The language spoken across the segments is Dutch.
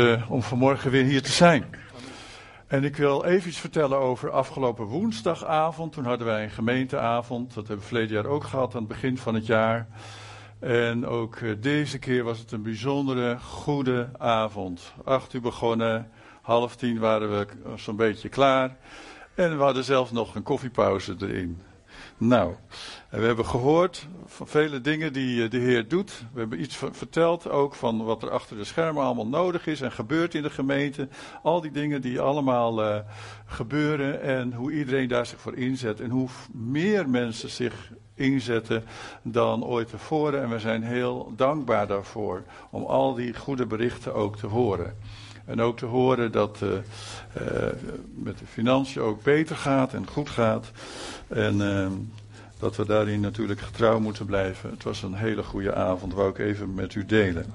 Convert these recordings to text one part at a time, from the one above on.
uh, om vanmorgen weer hier te zijn. En ik wil even iets vertellen over afgelopen woensdagavond. Toen hadden wij een gemeenteavond. Dat hebben we verleden jaar ook gehad aan het begin van het jaar. En ook uh, deze keer was het een bijzondere, goede avond. Acht uur begonnen, half tien waren we zo'n beetje klaar. En we hadden zelfs nog een koffiepauze erin. Nou, we hebben gehoord van vele dingen die eh, de Heer doet. We hebben iets verteld ook van wat er achter de schermen allemaal nodig is en gebeurt in de gemeente. Al die dingen die allemaal uh, gebeuren en hoe iedereen daar zich voor inzet. En hoe meer mensen zich inzetten dan ooit tevoren. En we zijn heel dankbaar daarvoor om al die goede berichten ook te horen. En ook te horen dat uh, met de financiën ook beter gaat en goed gaat. En uh, dat we daarin natuurlijk getrouw moeten blijven. Het was een hele goede avond, wou ik even met u delen.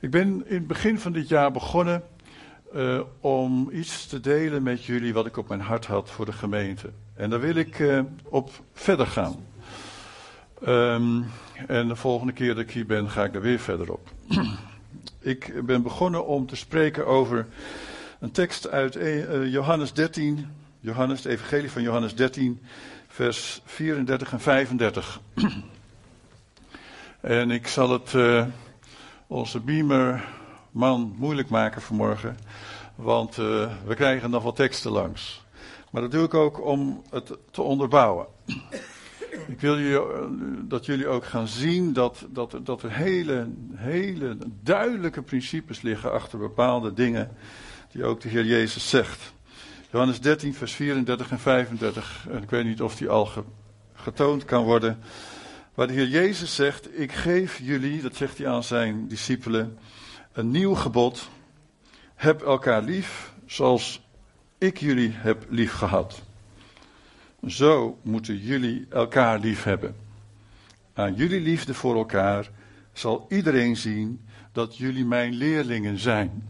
Ik ben in het begin van dit jaar begonnen uh, om iets te delen met jullie wat ik op mijn hart had voor de gemeente. En daar wil ik uh, op verder gaan. Um, en de volgende keer dat ik hier ben, ga ik er weer verder op. ik ben begonnen om te spreken over een tekst uit uh, Johannes 13. Johannes, de Evangelie van Johannes 13, vers 34 en 35. en ik zal het uh, onze beamerman moeilijk maken vanmorgen, want we krijgen nog wat teksten langs. Maar dat doe ik ook om het te onderbouwen. Ik wil jullie, dat jullie ook gaan zien dat, dat, dat er hele, hele duidelijke principes liggen achter bepaalde dingen die ook de Heer Jezus zegt. Johannes 13, vers 34 en 35. En ik weet niet of die al getoond kan worden. Waar de Heer Jezus zegt: Ik geef jullie, dat zegt hij aan zijn discipelen, een nieuw gebod. Heb elkaar lief zoals ik jullie heb lief gehad. Zo moeten jullie elkaar lief hebben. Aan jullie liefde voor elkaar zal iedereen zien dat jullie mijn leerlingen zijn.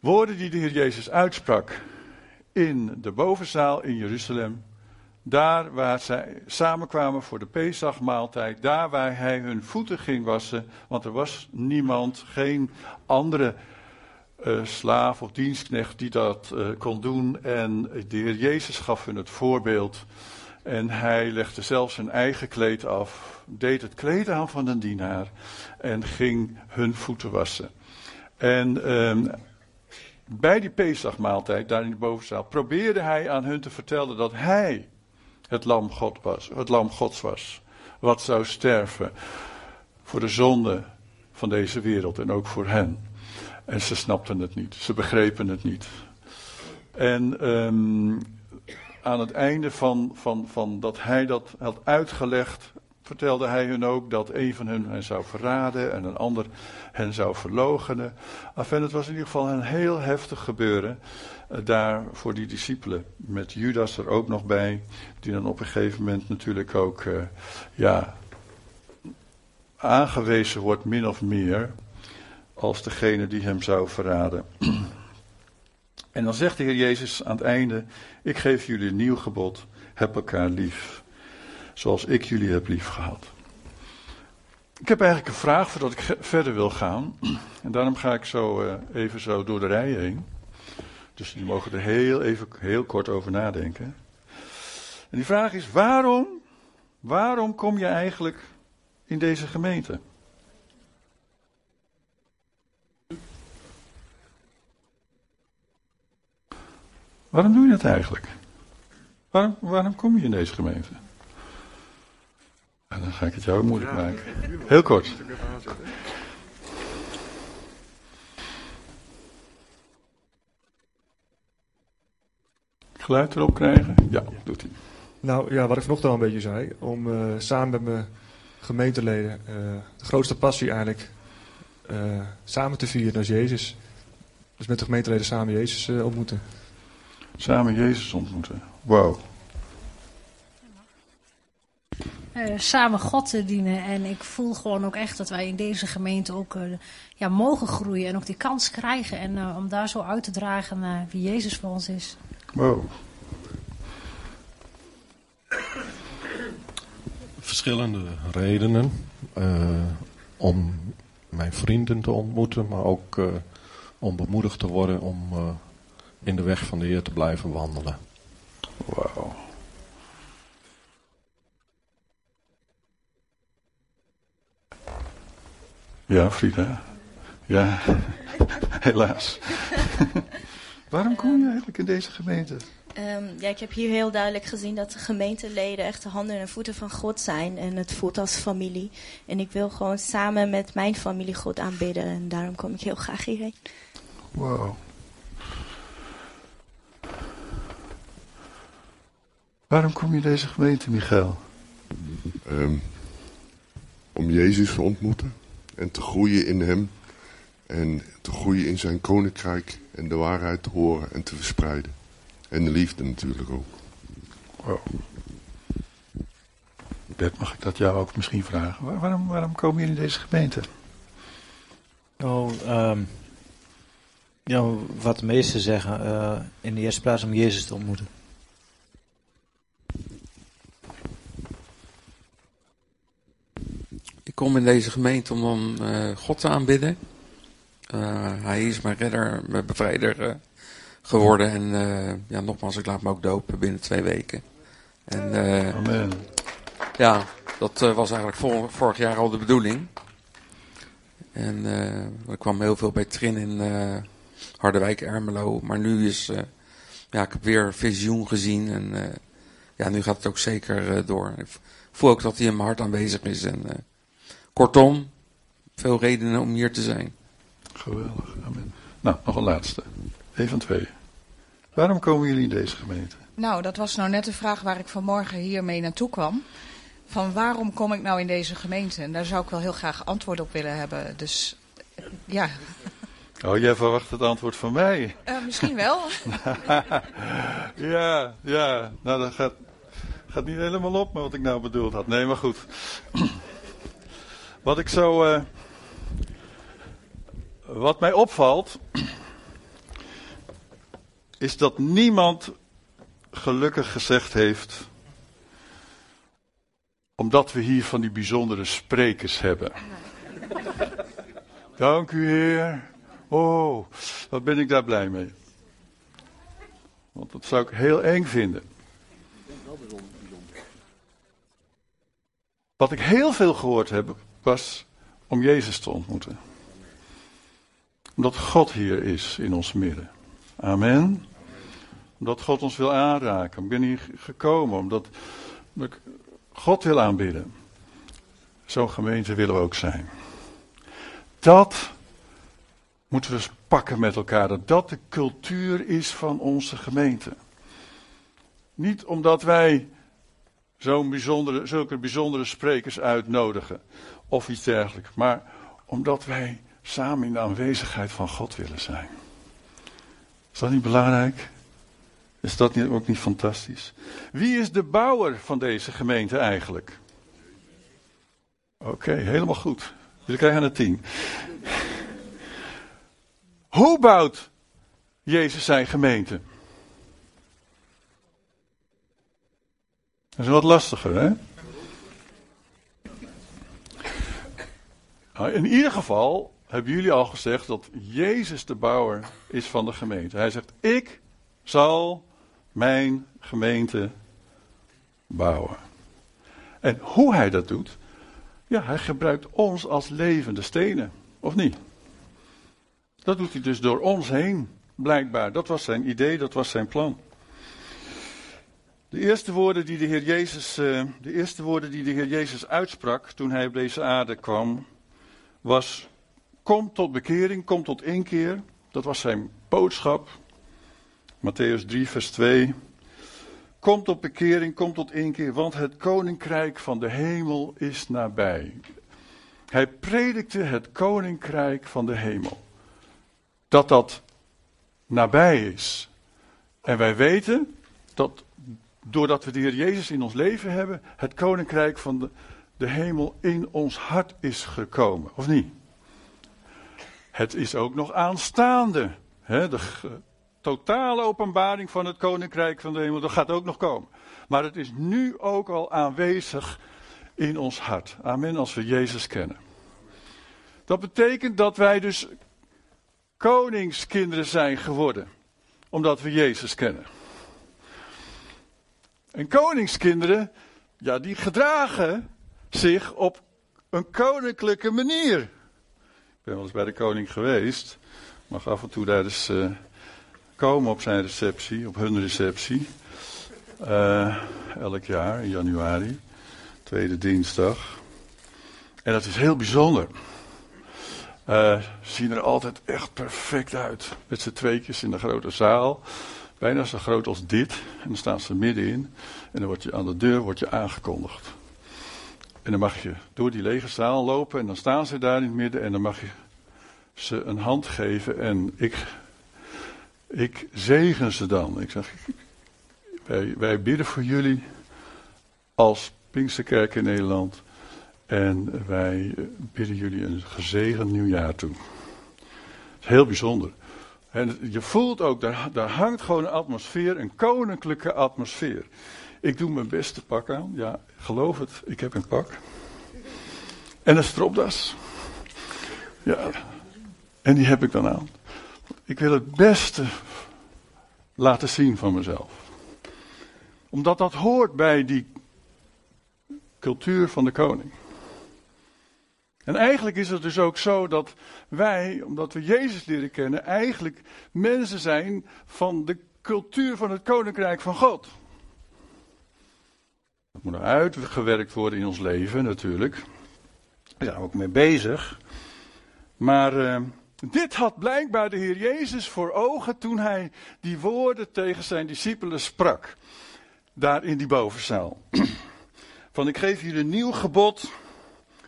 Woorden die de Heer Jezus uitsprak in de bovenzaal in Jeruzalem. Daar waar zij samenkwamen voor de Pesachmaaltijd. Daar waar hij hun voeten ging wassen. Want er was niemand, geen andere slaaf of dienstknecht die dat uh, kon doen. En de Heer Jezus gaf hun het voorbeeld. En hij legde zelfs zijn eigen kleed af. Deed het kleed aan van een dienaar. En ging hun voeten wassen. En... Uh, bij die Pesachmaaltijd, daar in de bovenzaal, probeerde hij aan hun te vertellen dat hij het lam, God was, het lam Gods was. Wat zou sterven voor de zonde van deze wereld en ook voor hen. En ze snapten het niet, ze begrepen het niet. En um, aan het einde van, van, van dat hij dat had uitgelegd, vertelde hij hun ook dat een van hen hen zou verraden en een ander hen zou verloochenen. Enfin, het was in ieder geval een heel heftig gebeuren uh, daar voor die discipelen. Met Judas er ook nog bij, die dan op een gegeven moment natuurlijk ook, uh, ja, aangewezen wordt min of meer als degene die hem zou verraden. En dan zegt de Heer Jezus aan het einde: Ik geef jullie een nieuw gebod, heb elkaar lief zoals ik jullie heb lief gehad. Ik heb eigenlijk een vraag voordat ik verder wil gaan. En daarom ga ik zo uh, even zo door de rij heen. Dus jullie mogen er heel even heel kort over nadenken. En die vraag is: waarom, waarom kom je eigenlijk in deze gemeente? Waarom doe je dat eigenlijk? Waarom, waarom kom je in deze gemeente? En dan ga ik het jou moeilijk maken. Heel kort. Geluid erop krijgen? Ja, doet hij. Nou ja, wat ik vanochtend al een beetje zei. Om uh, samen met mijn gemeenteleden uh, de grootste passie eigenlijk uh, samen te vieren als Jezus. Dus met de gemeenteleden samen Jezus ontmoeten. Samen Jezus ontmoeten. Wow. Uh, samen God te dienen. En ik voel gewoon ook echt dat wij in deze gemeente ook uh, ja, mogen groeien en ook die kans krijgen. En uh, om daar zo uit te dragen naar wie Jezus voor ons is. Wow. Verschillende redenen om mijn vrienden te ontmoeten, maar ook uh, om bemoedigd te worden om uh, in de weg van de Heer te blijven wandelen. Wauw. Ja, Frida. Ja, helaas. Waarom kom je eigenlijk in deze gemeente? Um, ja, ik heb hier heel duidelijk gezien dat de gemeenteleden echt de handen en voeten van God zijn. En het voelt als familie. En ik wil gewoon samen met mijn familie God aanbidden. En daarom kom ik heel graag hierheen. Wow. Waarom kom je in deze gemeente, Michael? Um, om Jezus te ontmoeten en te groeien in Hem. En te groeien in zijn koninkrijk en de waarheid te horen en te verspreiden. En de liefde natuurlijk ook. Wow. Bert, mag ik dat jou ook misschien vragen? waarom, waarom komen jullie in deze gemeente? Oh, um, ja, wat de meesten zeggen, uh, in de eerste plaats om Jezus te ontmoeten. Kom in deze gemeente om, om uh, God te aanbidden. Uh, hij is mijn redder, mijn bevrijder geworden. En ja, nogmaals, ik laat me ook dopen binnen twee weken. En, Amen. Ja, dat was eigenlijk vor, vorig jaar al de bedoeling. En er kwam heel veel bij Trin in Harderwijk, Ermelo. Maar nu is, ja, ik heb weer visioen gezien. En ja, nu gaat het ook zeker door. Ik voel ook dat hij in mijn hart aanwezig is. En kortom, veel redenen om hier te zijn. Geweldig, amen. Nou, nog een laatste. Een van twee. Waarom komen jullie in deze gemeente? Nou, dat was nou net de vraag waar ik vanmorgen hiermee naartoe kwam. Van waarom kom ik nou in deze gemeente? En daar zou ik wel heel graag antwoord op willen hebben. Dus ja. Oh, jij verwacht het antwoord van mij? Uh, misschien wel. ja, ja. Nou, dat gaat, gaat niet helemaal op met wat ik nou bedoeld had. Nee, maar goed. Wat ik zo. Uh, wat mij opvalt is dat niemand gelukkig gezegd heeft, omdat we hier van die bijzondere sprekers hebben. Dank u Heer. Oh, wat ben ik daar blij mee. Want dat zou ik heel eng vinden. Wat ik heel veel gehoord heb, was om Jezus te ontmoeten. Omdat God hier is in ons midden. Amen omdat God ons wil aanraken. Ik ben hier gekomen omdat ik God wil aanbidden. Zo'n gemeente willen we ook zijn. Dat moeten we pakken met elkaar. Dat dat de cultuur is van onze gemeente. Niet omdat wij zo'n bijzondere, zulke bijzondere sprekers uitnodigen of iets dergelijks. Maar omdat wij samen in de aanwezigheid van God willen zijn. Is dat niet belangrijk? Is dat niet, ook niet fantastisch? Wie is de bouwer van deze gemeente eigenlijk? Oké, helemaal goed. We krijgen een tien. Hoe bouwt Jezus zijn gemeente? Dat is wat lastiger, hè? Nou, in ieder geval hebben jullie al gezegd dat Jezus de bouwer is van de gemeente. Hij zegt: Ik zal mijn gemeente bouwen. En hoe hij dat doet, ja, hij gebruikt ons als levende stenen, of niet? Dat doet hij dus door ons heen, blijkbaar. Dat was zijn idee, dat was zijn plan. De eerste woorden die de Heer Jezus, eh, de eerste woorden die de Heer Jezus uitsprak toen hij op deze aarde kwam, was: Kom tot bekering, kom tot inkeer. Dat was zijn boodschap. Matthäus 3, vers 2. Komt tot bekering, komt tot inkeer, want het koninkrijk van de hemel is nabij. Hij predikte het koninkrijk van de hemel. Dat dat nabij is. En wij weten dat doordat we de Heer Jezus in ons leven hebben, het koninkrijk van de, de hemel in ons hart is gekomen. Of niet? Het is ook nog aanstaande. Hè? De, totale openbaring van het koninkrijk van de hemel, dat gaat ook nog komen. Maar het is nu ook al aanwezig in ons hart. Amen, als we Jezus kennen. Dat betekent dat wij dus koningskinderen zijn geworden, omdat we Jezus kennen. En koningskinderen, ja, die gedragen zich op een koninklijke manier. Ik ben wel eens bij de koning geweest. Mag af en toe daar eens uh, komen op zijn receptie, op hun receptie. Uh, elk jaar in januari, tweede dinsdag. En dat is heel bijzonder. Uh, zien er altijd echt perfect uit. Met z'n tweetjes in de grote zaal. Bijna zo groot als dit. En dan staan ze middenin. En dan word je aan de deur wordt je aangekondigd. En dan mag je door die lege zaal lopen. En dan staan ze daar in het midden. En dan mag je ze een hand geven. En ik, ik zegen ze dan. Ik zeg, wij, bidden voor jullie als Pinksterkerk in Nederland. En wij bidden jullie een gezegend nieuwjaar toe. Het is heel bijzonder. En je voelt ook, daar, daar hangt gewoon een atmosfeer, een koninklijke atmosfeer. Ik doe mijn beste pak aan. Ja, geloof het, ik heb een pak. En een stropdas. Ja, en die heb ik dan aan. Ik wil het beste laten zien van mezelf. Omdat dat hoort bij die cultuur van de koning. En eigenlijk is het dus ook zo dat wij, omdat we Jezus leren kennen, eigenlijk mensen zijn van de cultuur van het koninkrijk van God. Dat moet uitgewerkt worden in ons leven natuurlijk. Daar zijn we ook mee bezig. Maar uh, dit had blijkbaar de Heer Jezus voor ogen toen hij die woorden tegen zijn discipelen sprak. Daar in die bovenzaal. Van ik geef jullie een nieuw gebod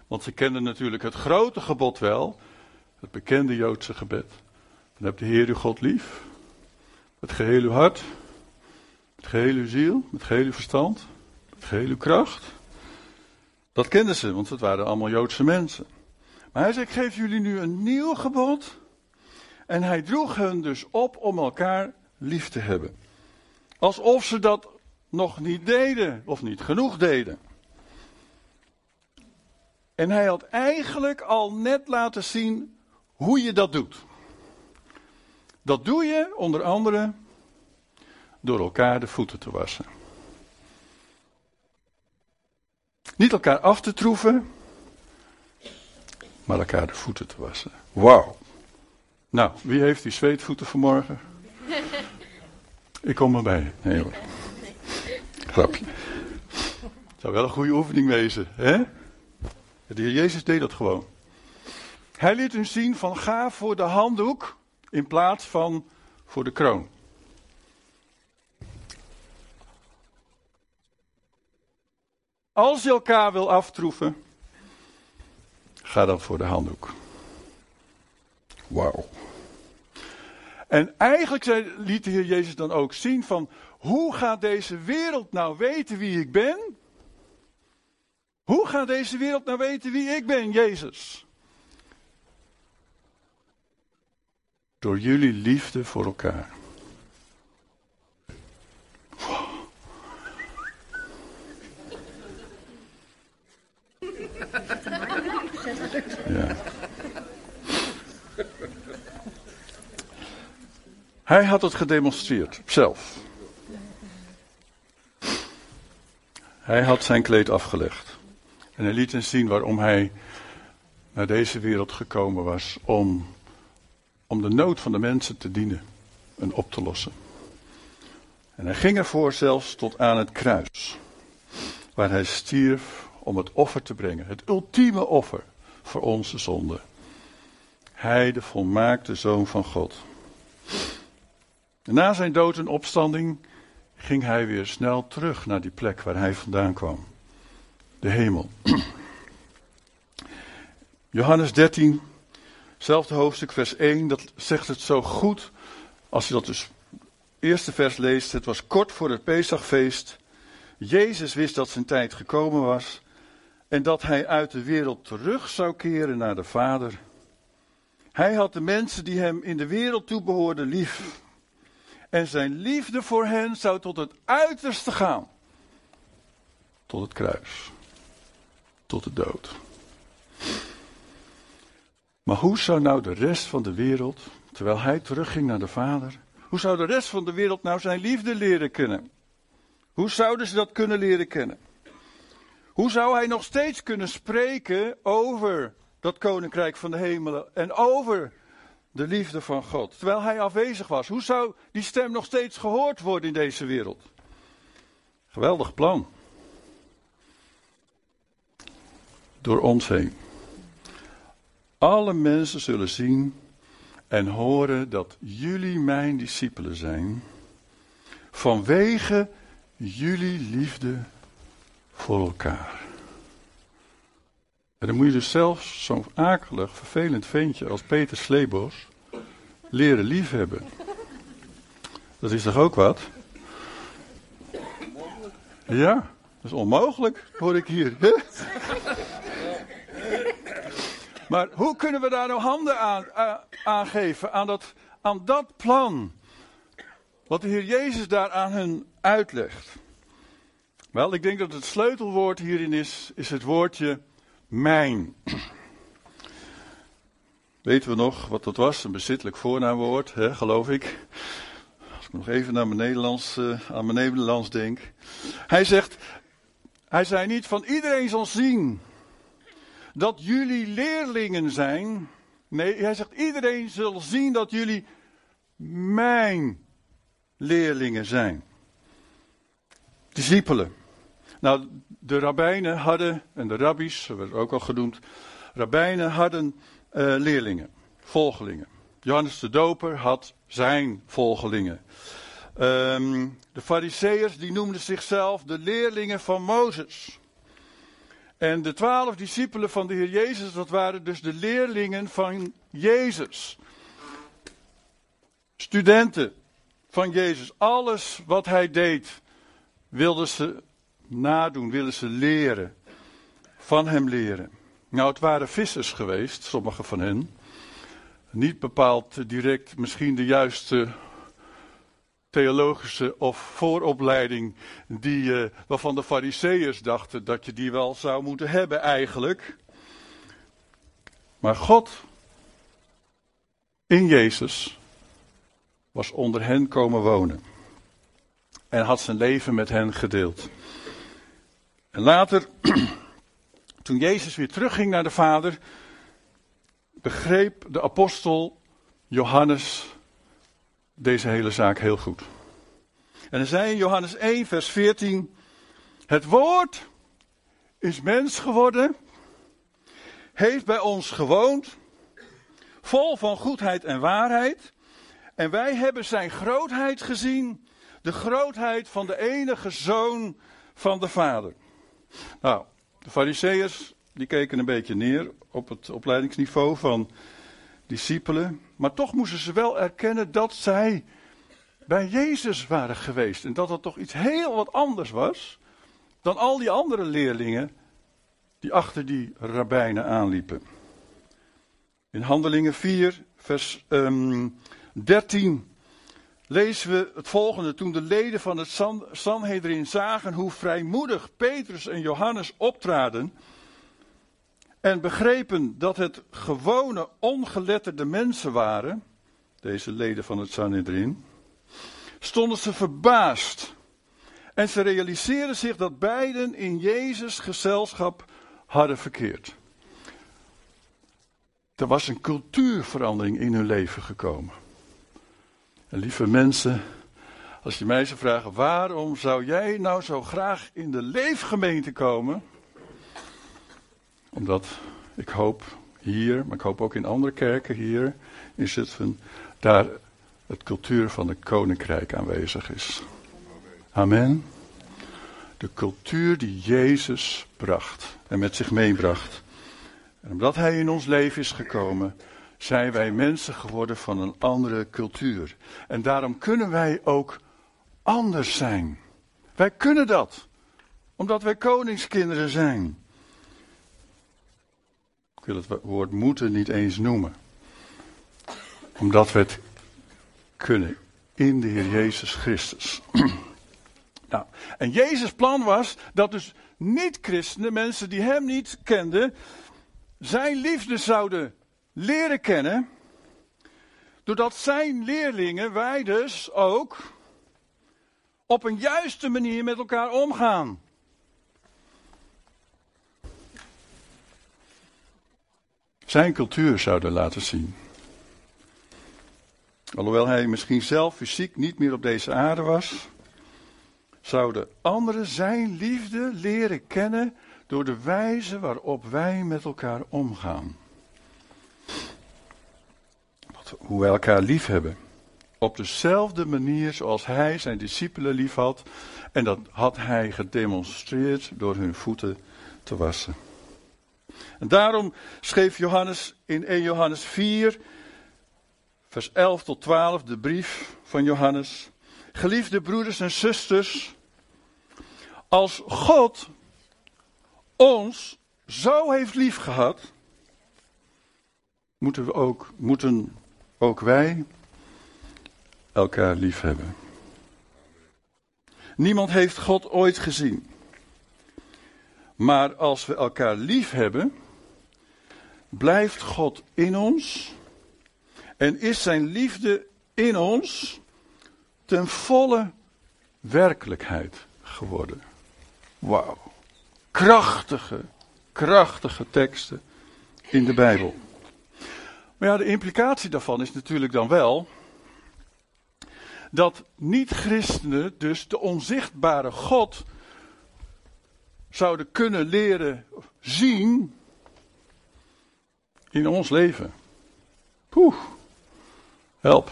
want ze kenden natuurlijk het grote gebod wel, het bekende Joodse gebed. Dan hebt de Heer uw God lief, met geheel uw hart, met geheel uw ziel, met geheel uw verstand, uw kracht. Dat kenden ze, want het waren allemaal Joodse mensen. Maar hij zei, ik geef jullie nu een nieuw gebod. En hij droeg hen dus op om elkaar lief te hebben. Alsof ze dat nog niet deden, of niet genoeg deden. En hij had eigenlijk al net laten zien hoe je dat doet. Dat doe je onder andere door elkaar de voeten te wassen. Niet elkaar af te troeven, maar elkaar de voeten te wassen. Wauw. Nou, wie heeft die zweetvoeten vanmorgen? Ik kom erbij. Nee hoor. Grapje. Het zou wel een goede oefening wezen, hè? De heer Jezus deed dat gewoon. Hij liet hun zien van ga voor de handdoek in plaats van voor de kroon. Als je elkaar wil aftroeven, ga dan voor de handdoek. Wauw. En eigenlijk liet de Heer Jezus dan ook zien van hoe gaat deze wereld nou weten wie ik ben? Hoe gaat deze wereld nou weten wie ik ben, Jezus? Door jullie liefde voor elkaar. Hij had het gedemonstreerd, zelf. Hij had zijn kleed afgelegd. En hij liet hen zien waarom hij naar deze wereld gekomen was. Om, om de nood van de mensen te dienen en op te lossen. En hij ging ervoor zelfs tot aan het kruis. Waar hij stierf om het offer te brengen. Het ultieme offer voor onze zonde. Hij, de volmaakte zoon van God. Na zijn dood en opstanding ging hij weer snel terug naar die plek waar hij vandaan kwam de hemel. Johannes 13, zelfde hoofdstuk, vers 1, dat zegt het zo goed. Als je dat dus eerste vers leest, het was kort voor het Pesachfeest. Jezus wist dat zijn tijd gekomen was en dat hij uit de wereld terug zou keren naar de Vader. Hij had de mensen die hem in de wereld toebehoorden lief. En zijn liefde voor hen zou tot het uiterste gaan. Tot het kruis tot de dood. Maar hoe zou nou de rest van de wereld, terwijl hij terugging naar de Vader, hoe zou de rest van de wereld nou zijn liefde leren kennen? Hoe zouden ze dat kunnen leren kennen? Hoe zou hij nog steeds kunnen spreken over dat koninkrijk van de hemelen en over de liefde van God, terwijl hij afwezig was? Hoe zou die stem nog steeds gehoord worden in deze wereld? Geweldig plan. Door ons heen. Alle mensen zullen zien en horen dat jullie mijn discipelen zijn, vanwege jullie liefde voor elkaar. Dan moet je dus zelfs zo'n akelig, vervelend ventje als Peter Sleebos leren liefhebben. Dat is toch ook wat? Ja, dat is onmogelijk, hoor ik hier. Maar hoe kunnen we daar nou handen aan, uh, aan geven, aan dat, aan dat plan? Wat de Heer Jezus daar aan hen uitlegt. Wel, ik denk dat het sleutelwoord hierin is, is het woordje mijn. Weten we nog wat dat was? Een bezittelijk voornaamwoord, hè, geloof ik. Als ik nog even naar mijn Nederlands, uh, aan mijn Nederlands denk. Hij zegt, hij zei niet van iedereen zal zien dat jullie leerlingen zijn. Nee, hij zegt iedereen zal zien dat jullie mijn leerlingen zijn. Discipelen. Nou, de rabbijnen hadden, en de rabbies, dat werd ook al genoemd, rabbijnen hadden uh, leerlingen, volgelingen. Johannes de Doper had zijn volgelingen. Um, de fariseërs die noemden zichzelf de leerlingen van Mozes. En de twaalf discipelen van de Heer Jezus, dat waren dus de leerlingen van Jezus. Studenten van Jezus. Alles wat hij deed, wilden ze nadoen, willen ze leren. Van hem leren. Nou, het waren vissers geweest, sommige van hen. Niet bepaald direct misschien de juiste theologische of vooropleiding die, uh, waarvan de fariseeërs dachten dat je die wel zou moeten hebben eigenlijk. Maar God in Jezus was onder hen komen wonen en had zijn leven met hen gedeeld. En later, toen Jezus weer terugging naar de Vader, begreep de apostel Johannes deze hele zaak heel goed. En hij zei in Johannes 1, vers 14: Het woord is mens geworden, heeft bij ons gewoond, vol van goedheid en waarheid. En wij hebben zijn grootheid gezien, de grootheid van de enige zoon van de Vader. Nou, de Fariseërs die keken een beetje neer op het opleidingsniveau van discipelen. Maar toch moesten ze wel erkennen dat zij bij Jezus waren geweest. En dat dat toch iets heel wat anders was dan al die andere leerlingen die achter die rabbijnen aanliepen. In Handelingen 4, vers um, ehm, 13 lezen we het volgende. Toen de leden van het Sanhedrin zagen hoe vrijmoedig Petrus en Johannes optraden en begrepen dat het gewone ongeletterde mensen waren, deze leden van het Sanhedrin, stonden ze verbaasd. En ze realiseerden zich dat beiden in Jezus gezelschap hadden verkeerd. Er was een cultuurverandering in hun leven gekomen. Lieve mensen, als je mij zou vragen, waarom zou jij nou zo graag in de leefgemeente komen? Omdat ik hoop hier, maar ik hoop ook in andere kerken hier in Zutphen, daar het cultuur van het koninkrijk aanwezig is. Amen. De cultuur die Jezus bracht en met zich meebracht. En omdat Hij in ons leven is gekomen, zijn wij mensen geworden van een andere cultuur. En daarom kunnen wij ook anders zijn. Wij kunnen dat, omdat wij koningskinderen zijn. Ik wil het woord moeten niet eens noemen. Omdat we het kunnen in de Heer Jezus Christus. nou, en Jezus' plan was dat dus niet-christenen, mensen die hem niet kenden, zijn liefde zouden leren kennen. Doordat zijn leerlingen, wij dus ook, op een juiste manier met elkaar omgaan. Zijn cultuur zouden laten zien. Alhoewel hij misschien zelf fysiek niet meer op deze aarde was, zouden anderen zijn liefde leren kennen door de wijze waarop wij met elkaar omgaan. Hoe wij elkaar lief hebben. Op dezelfde manier zoals hij zijn discipelen lief had. En dat had hij gedemonstreerd door hun voeten te wassen. En daarom schreef Johannes in 1 Johannes 4, vers 11 tot 12, de brief van Johannes. Geliefde broeders en zusters, als God ons zo heeft lief gehad, moeten, we ook, moeten ook wij elkaar lief hebben. Niemand heeft God ooit gezien. Maar als we elkaar lief hebben, blijft God in ons en is zijn liefde in ons ten volle werkelijkheid geworden. Wauw. Krachtige, krachtige teksten in de Bijbel. Maar ja, de implicatie daarvan is natuurlijk dan wel dat niet-christenen dus de onzichtbare God zouden kunnen leren zien in ons leven. Poeh, help.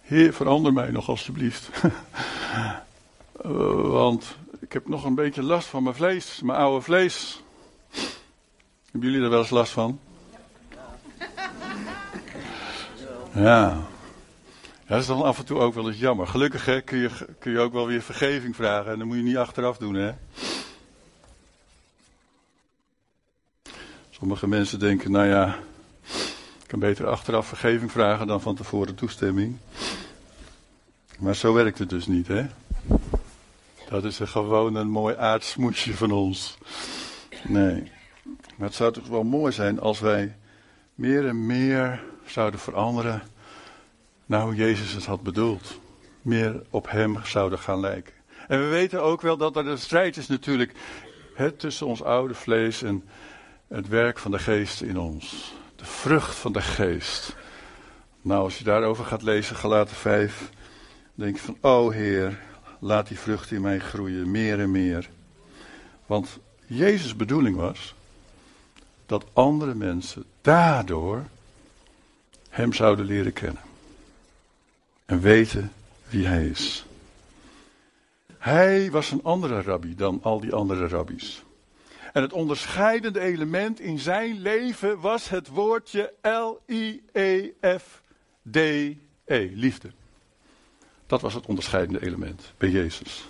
Heer, verander mij nog alstublieft. Want ik heb nog een beetje last van mijn vlees, mijn oude vlees. Hebben jullie er wel eens last van? Ja. Ja, dat is dan af en toe ook wel eens jammer. Gelukkig hè, kun, je, kun je ook wel weer vergeving vragen. En dan moet je niet achteraf doen, hè. Sommige mensen denken, nou ja, ik kan beter achteraf vergeving vragen dan van tevoren toestemming. Maar zo werkt het dus niet, hè. Dat is gewoon een mooi aardsmoesje van ons. Nee. Maar het zou toch wel mooi zijn als wij meer en meer zouden veranderen naar hoe Jezus het had bedoeld. Meer op Hem zouden gaan lijken. En we weten ook wel dat er een strijd is natuurlijk tussen ons oude vlees en het werk van de geest in ons. De vrucht van de geest. Nou, als je daarover gaat lezen, Galaten 5, denk je van, oh Heer, laat die vrucht in mij groeien, meer en meer. Want Jezus' bedoeling was dat andere mensen daardoor Hem zouden leren kennen. En weten wie Hij is. Hij was een andere rabbi dan al die andere rabbies. En het onderscheidende element in zijn leven was het woordje L-I-E-F-D-E, -E, liefde. Dat was het onderscheidende element bij Jezus.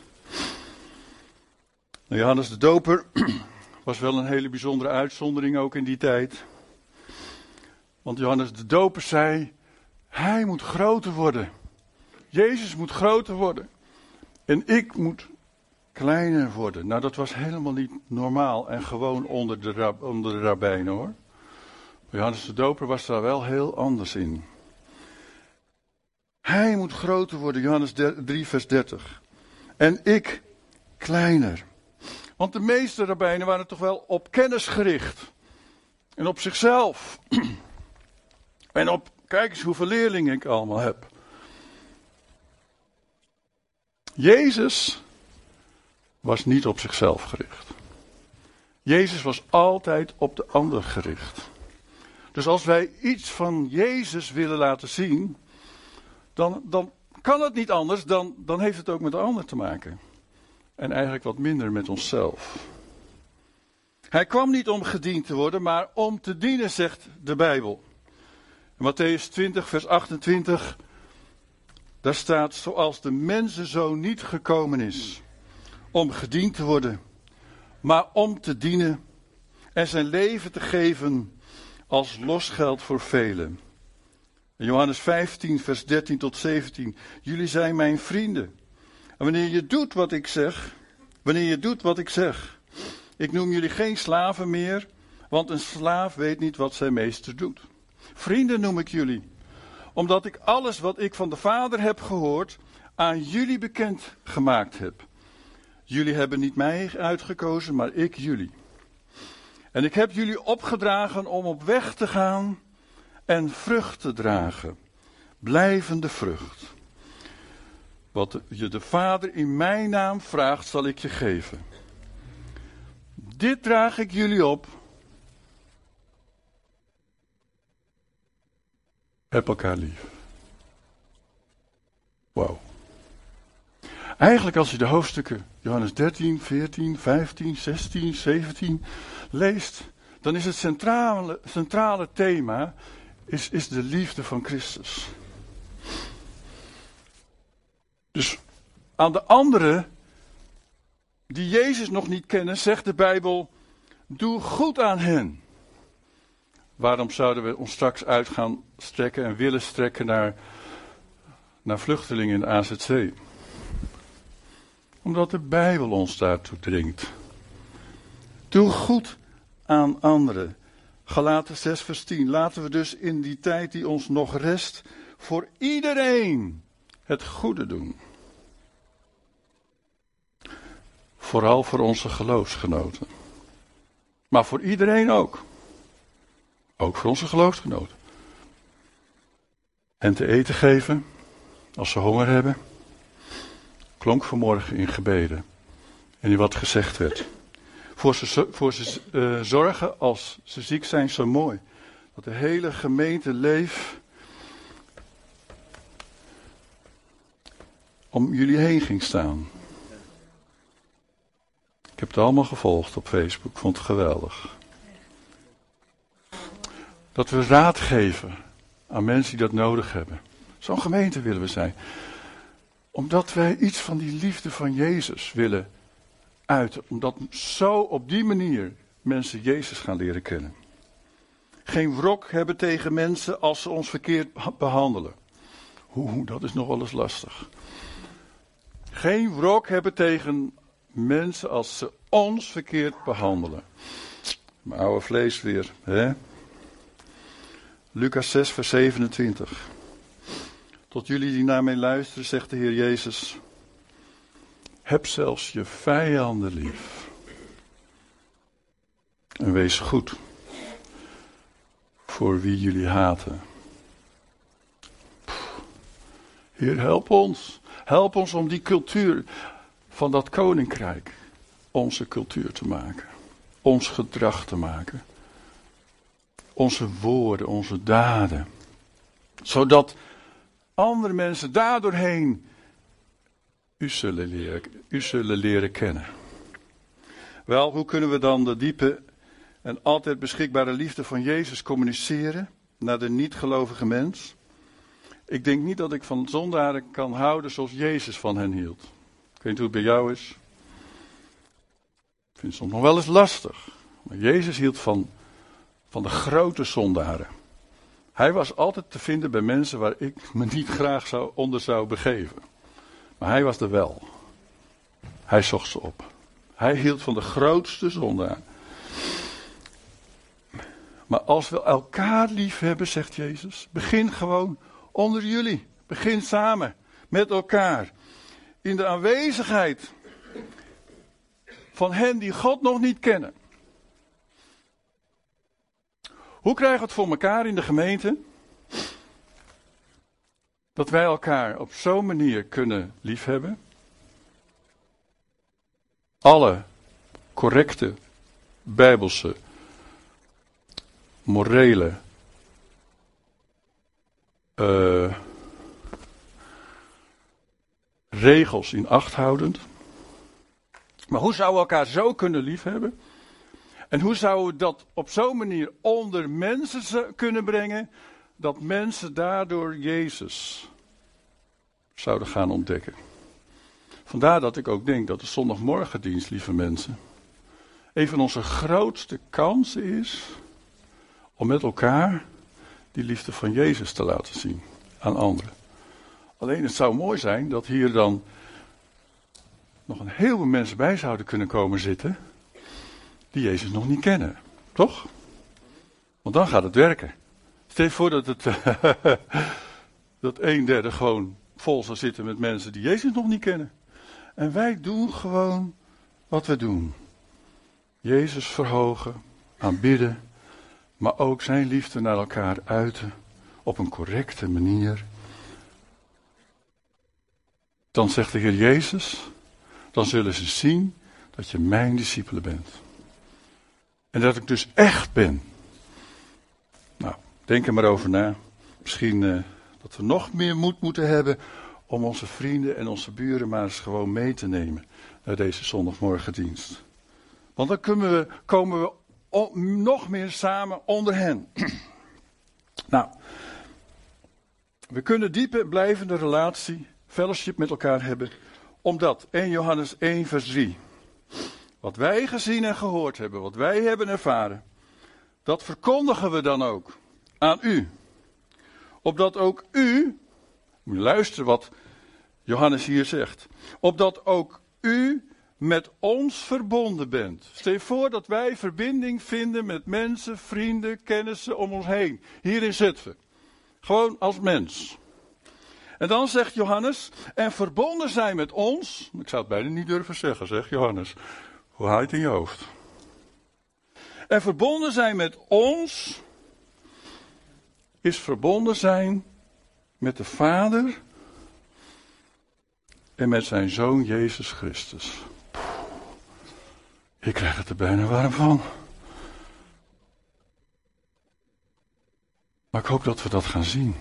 Nou, Johannes de Doper was wel een hele bijzondere uitzondering ook in die tijd. Want Johannes de Doper zei: Hij moet groter worden. Jezus moet groter worden. En ik moet kleiner worden. Nou, dat was helemaal niet normaal en gewoon onder de, rab, onder de hoor. Johannes de Doper was daar wel heel anders in. Hij moet groter worden, Johannes 3, vers 30. En ik kleiner. Want de meeste rabbijnen waren toch wel op kennis gericht. En op zichzelf. en op, kijk eens hoeveel leerlingen ik allemaal heb. Jezus was niet op zichzelf gericht. Jezus was altijd op de ander gericht. Dus als wij iets van Jezus willen laten zien, dan, dan kan het niet anders, dan, dan heeft het ook met de ander te maken. En eigenlijk wat minder met onszelf. Hij kwam niet om gediend te worden, maar om te dienen, zegt de Bijbel. In Matthäus 20, vers 28, daar staat, zoals de mensenzoon niet gekomen is om gediend te worden, maar om te dienen en zijn leven te geven als losgeld voor velen. Johannes 15, vers 13 tot 17. Jullie zijn mijn vrienden. En wanneer je doet wat ik zeg, wanneer je doet wat ik zeg, ik noem jullie geen slaven meer, want een slaaf weet niet wat zijn meester doet. Vrienden noem ik jullie, omdat ik alles wat ik van de Vader heb gehoord aan jullie bekend gemaakt heb. Jullie hebben niet mij uitgekozen, maar ik jullie. En ik heb jullie opgedragen om op weg te gaan en vrucht te dragen. Blijvende vrucht. Wat je de Vader in mijn naam vraagt, zal ik je geven. Dit draag ik jullie op. Heb elkaar lief. Wauw. Eigenlijk als je de hoofdstukken Johannes 13, 14, 15, 16, 17 leest, dan is het centrale, centrale thema is, is de liefde van Christus. Dus aan de anderen die Jezus nog niet kennen, zegt de Bijbel: Doe goed aan hen. Waarom zouden we ons straks uit gaan strekken en willen strekken naar, naar vluchtelingen in de AZC? Omdat de Bijbel ons daartoe dringt. Doe goed aan anderen. Galaten 6 vers 10. Laten we dus in die tijd die ons nog rest voor iedereen het goede doen. Vooral voor onze geloofsgenoten. Maar voor iedereen ook. Ook voor onze geloofsgenoten. En te eten geven als ze honger hebben. Klonk vanmorgen in gebeden. En in wat gezegd werd. Voor ze, voor ze uh, zorgen als ze ziek zijn, zo mooi. Dat de hele gemeente leeft om jullie heen ging staan. Ik heb het allemaal gevolgd op Facebook, vond het geweldig. Dat we raad geven aan mensen die dat nodig hebben. Zo'n gemeente willen we zijn. Omdat wij iets van die liefde van Jezus willen uiten. Omdat zo op die manier mensen Jezus gaan leren kennen. Geen wrok hebben tegen mensen als ze ons verkeerd behandelen. Oeh, dat is nog wel eens lastig. Geen wrok hebben tegen mensen als ze ons verkeerd behandelen. Mijn oude vlees weer, hè? Lucas 6, vers 27. Tot jullie die naar mij luisteren, zegt de Heer Jezus. Heb zelfs je vijanden lief. En wees goed voor wie jullie haten. Heer, help ons. Help ons om die cultuur van dat koninkrijk onze cultuur te maken. Ons gedrag te maken. Onze woorden, onze daden. Zodat andere mensen daardoorheen u zullen leren, u zullen leren kennen. Wel, hoe kunnen we dan de diepe en altijd beschikbare liefde van Jezus communiceren naar de niet-gelovige mens? Ik denk niet dat ik van zondaren kan houden zoals Jezus van hen hield. Ik weet niet hoe het bij jou is. Ik vind het soms nog wel eens lastig. Maar Jezus hield van, van de grote zondaren. Hij was altijd te vinden bij mensen waar ik me niet graag zou, onder zou begeven. Maar hij was er wel. Hij zocht ze op. Hij hield van de grootste zondaar. Maar als we elkaar lief hebben, zegt Jezus, begin gewoon onder jullie. Begin samen met elkaar. In de aanwezigheid van hen die God nog niet kennen. Hoe krijgen we het voor elkaar in de gemeente? Dat wij elkaar op zo'n manier kunnen liefhebben. Alle correcte bijbelse, morele, uh, regels in acht houdend. Maar hoe zouden we elkaar zo kunnen liefhebben? En hoe zouden we dat op zo'n manier onder mensen kunnen brengen, dat mensen daardoor Jezus zouden gaan ontdekken? Vandaar dat ik ook denk dat de zondagmorgendienst, lieve mensen, een van onze grootste kansen is om met elkaar die liefde van Jezus te laten zien aan anderen. Alleen het zou mooi zijn dat hier dan nog een heleboel mensen bij zouden kunnen komen zitten die Jezus nog niet kennen. Toch? Want dan gaat het werken. Stel je voor dat het dat een derde gewoon vol zou zitten met mensen die Jezus nog niet kennen. En wij doen gewoon wat we doen. Jezus verhogen, aanbidden, maar ook zijn liefde naar elkaar uiten op een correcte manier. Dan zegt de Heer Jezus, dan zullen ze zien dat je mijn discipelen bent. En dat ik dus echt ben. Nou, denk er maar over na. Misschien uh, dat we nog meer moed moeten hebben om onze vrienden en onze buren maar eens gewoon mee te nemen naar deze zondagmorgendienst. Want dan we, komen we nog meer samen onder hen. nou, we kunnen diepe blijvende relatie, fellowship met elkaar hebben, omdat 1 Johannes 1 vers 3, wat wij gezien en gehoord hebben, wat wij hebben ervaren, dat verkondigen we dan ook aan u. Opdat ook u, moet luisteren wat Johannes hier zegt, opdat ook u met ons verbonden bent. Stel je voor dat wij verbinding vinden met mensen, vrienden, kennissen om ons heen. Hier in Zutphen. Gewoon als mens. En dan zegt Johannes, en verbonden zijn met ons. Ik zou het bijna niet durven zeggen, zegt Johannes. Hoe haal je het in je hoofd? En verbonden zijn met ons is verbonden zijn met de Vader en met zijn Zoon Jezus Christus. Ik krijg het er bijna warm van. Maar ik hoop dat we dat gaan zien.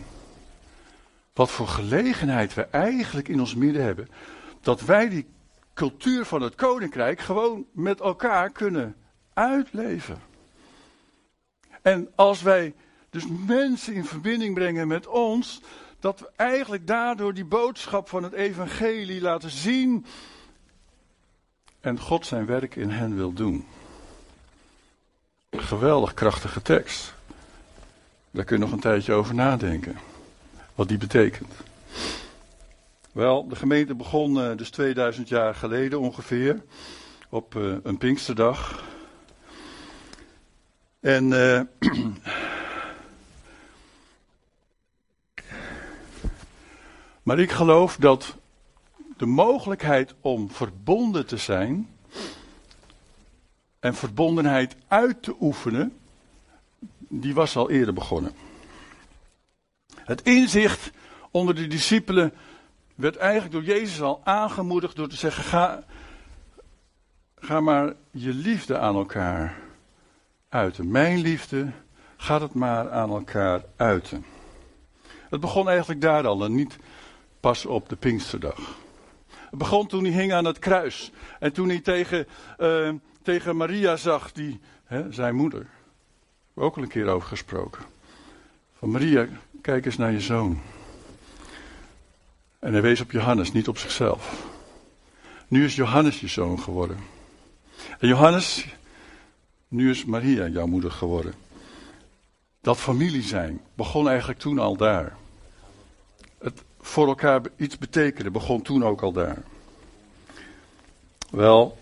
Wat voor gelegenheid we eigenlijk in ons midden hebben. Dat wij die cultuur van het koninkrijk gewoon met elkaar kunnen uitleven. En als wij dus mensen in verbinding brengen met ons, dat we eigenlijk daardoor die boodschap van het evangelie laten zien en God zijn werk in hen wil doen. Geweldig krachtige tekst. Daar kun je nog een tijdje over nadenken. Wat die betekent. Wel, de gemeente begon uh, dus 2000 jaar geleden ongeveer. Op uh, een Pinksterdag. En uh, maar ik geloof dat de mogelijkheid om verbonden te zijn en verbondenheid uit te oefenen, die was al eerder begonnen. Het inzicht onder de discipelen werd eigenlijk door Jezus al aangemoedigd door te zeggen: ga, ga maar je liefde aan elkaar uiten. Mijn liefde, gaat het maar aan elkaar uiten. Het begon eigenlijk daar al en niet pas op de Pinksterdag. Het begon toen hij hing aan het kruis. En toen hij tegen, uh, tegen Maria zag, die, hè, zijn moeder. Ook al een keer over gesproken. Van Maria, kijk eens naar je zoon. En hij wees op Johannes, niet op zichzelf. Nu is Johannes je zoon geworden. En Johannes, nu is Maria jouw moeder geworden. Dat familie zijn begon eigenlijk toen al daar. Voor elkaar iets betekenen begon toen ook al daar. Wel,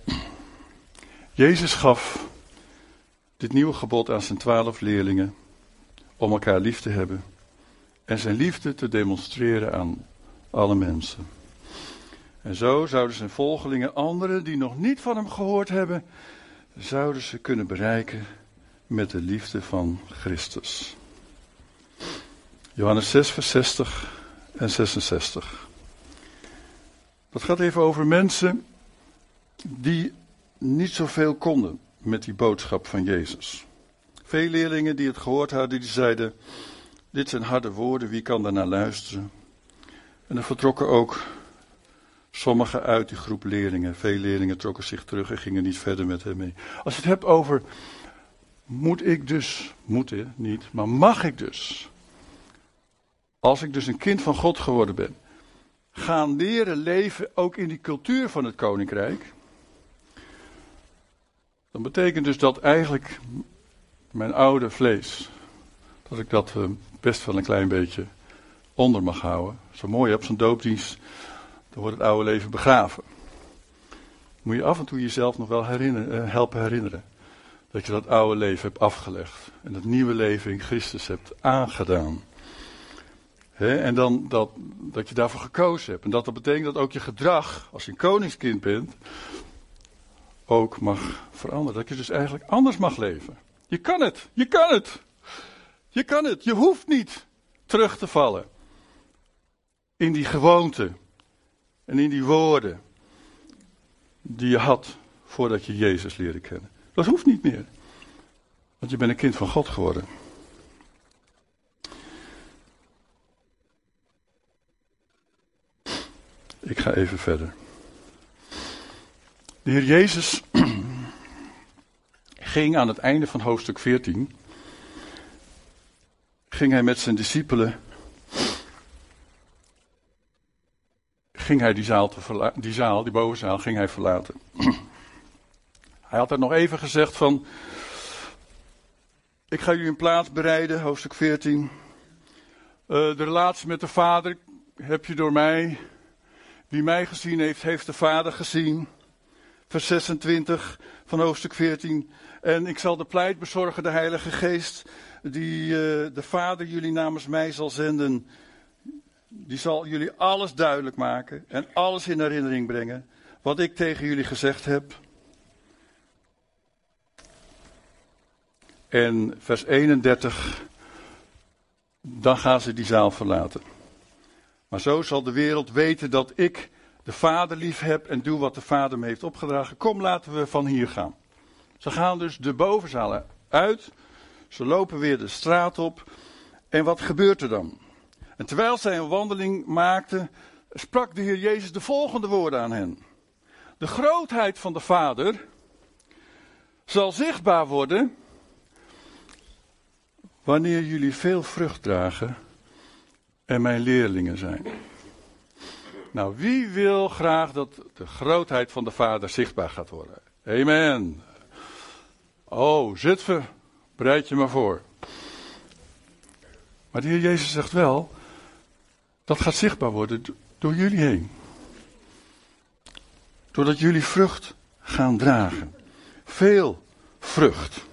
Jezus gaf dit nieuwe gebod aan zijn twaalf leerlingen om elkaar lief te hebben en zijn liefde te demonstreren aan alle mensen. En zo zouden zijn volgelingen anderen die nog niet van hem gehoord hebben, zouden ze kunnen bereiken met de liefde van Christus. Johannes 6, vers 60 en 66. Dat gaat even over mensen die niet zoveel konden met die boodschap van Jezus. Veel leerlingen die het gehoord hadden, die zeiden: Dit zijn harde woorden, wie kan daarnaar luisteren? En er vertrokken ook sommigen uit die groep leerlingen. Veel leerlingen trokken zich terug en gingen niet verder met hem mee. Als je het hebt over. Moet ik dus, moet ik niet, maar mag ik dus als ik dus een kind van God geworden ben, gaan leren leven ook in die cultuur van het koninkrijk, dan betekent dus dat eigenlijk mijn oude vlees, dat ik dat eh, best wel een klein beetje onder mag houden. Zo mooi op zo'n doopdienst, dan wordt het oude leven begraven. Moet je af en toe jezelf nog wel eh, helpen herinneren. Dat je dat oude leven hebt afgelegd. En het nieuwe leven in Christus hebt aangedaan. En dan dat, dat je daarvoor gekozen hebt. En dat dat betekent dat ook je gedrag, als je een koningskind bent, ook mag veranderen. Dat je dus eigenlijk anders mag leven. Je kan het, je kan het. Je kan het, je hoeft niet terug te vallen. In die gewoonte en in die woorden die je had voordat je Jezus leerde kennen. Dat hoeft niet meer. Want je bent een kind van God geworden. Ik ga even verder. De Heer Jezus ging aan het einde van hoofdstuk 14, ging hij met zijn discipelen, ging hij die zaal, te die zaal, die bovenzaal, ging hij verlaten. Hij had er nog even gezegd van, ik ga jullie een plaats bereiden, hoofdstuk 14. Uh, de relatie met de Vader heb je door mij. Wie mij gezien heeft, heeft de Vader gezien. Vers 26 van hoofdstuk 14. En ik zal de pleit bezorgen, de Heilige Geest, die uh, de Vader jullie namens mij zal zenden. Die zal jullie alles duidelijk maken en alles in herinnering brengen. Wat ik tegen jullie gezegd heb. En vers 31. Dan gaan ze die zaal verlaten. Maar zo zal de wereld weten dat ik de Vader lief heb en doe wat de Vader me heeft opgedragen. Kom, laten we van hier gaan. Ze gaan dus de bovenzalen uit. Ze lopen weer de straat op. En wat gebeurt er dan? En terwijl zij een wandeling maakten, sprak de Heer Jezus de volgende woorden aan hen. De grootheid van de Vader zal zichtbaar worden wanneer jullie veel vrucht dragen en mijn leerlingen zijn. Nou, wie wil graag dat de grootheid van de Vader zichtbaar gaat worden? Amen. Oh, Zutphen, bereid je maar voor. Maar de Heer Jezus zegt wel, dat gaat zichtbaar worden door jullie heen. Doordat jullie vrucht gaan dragen. Veel vrucht.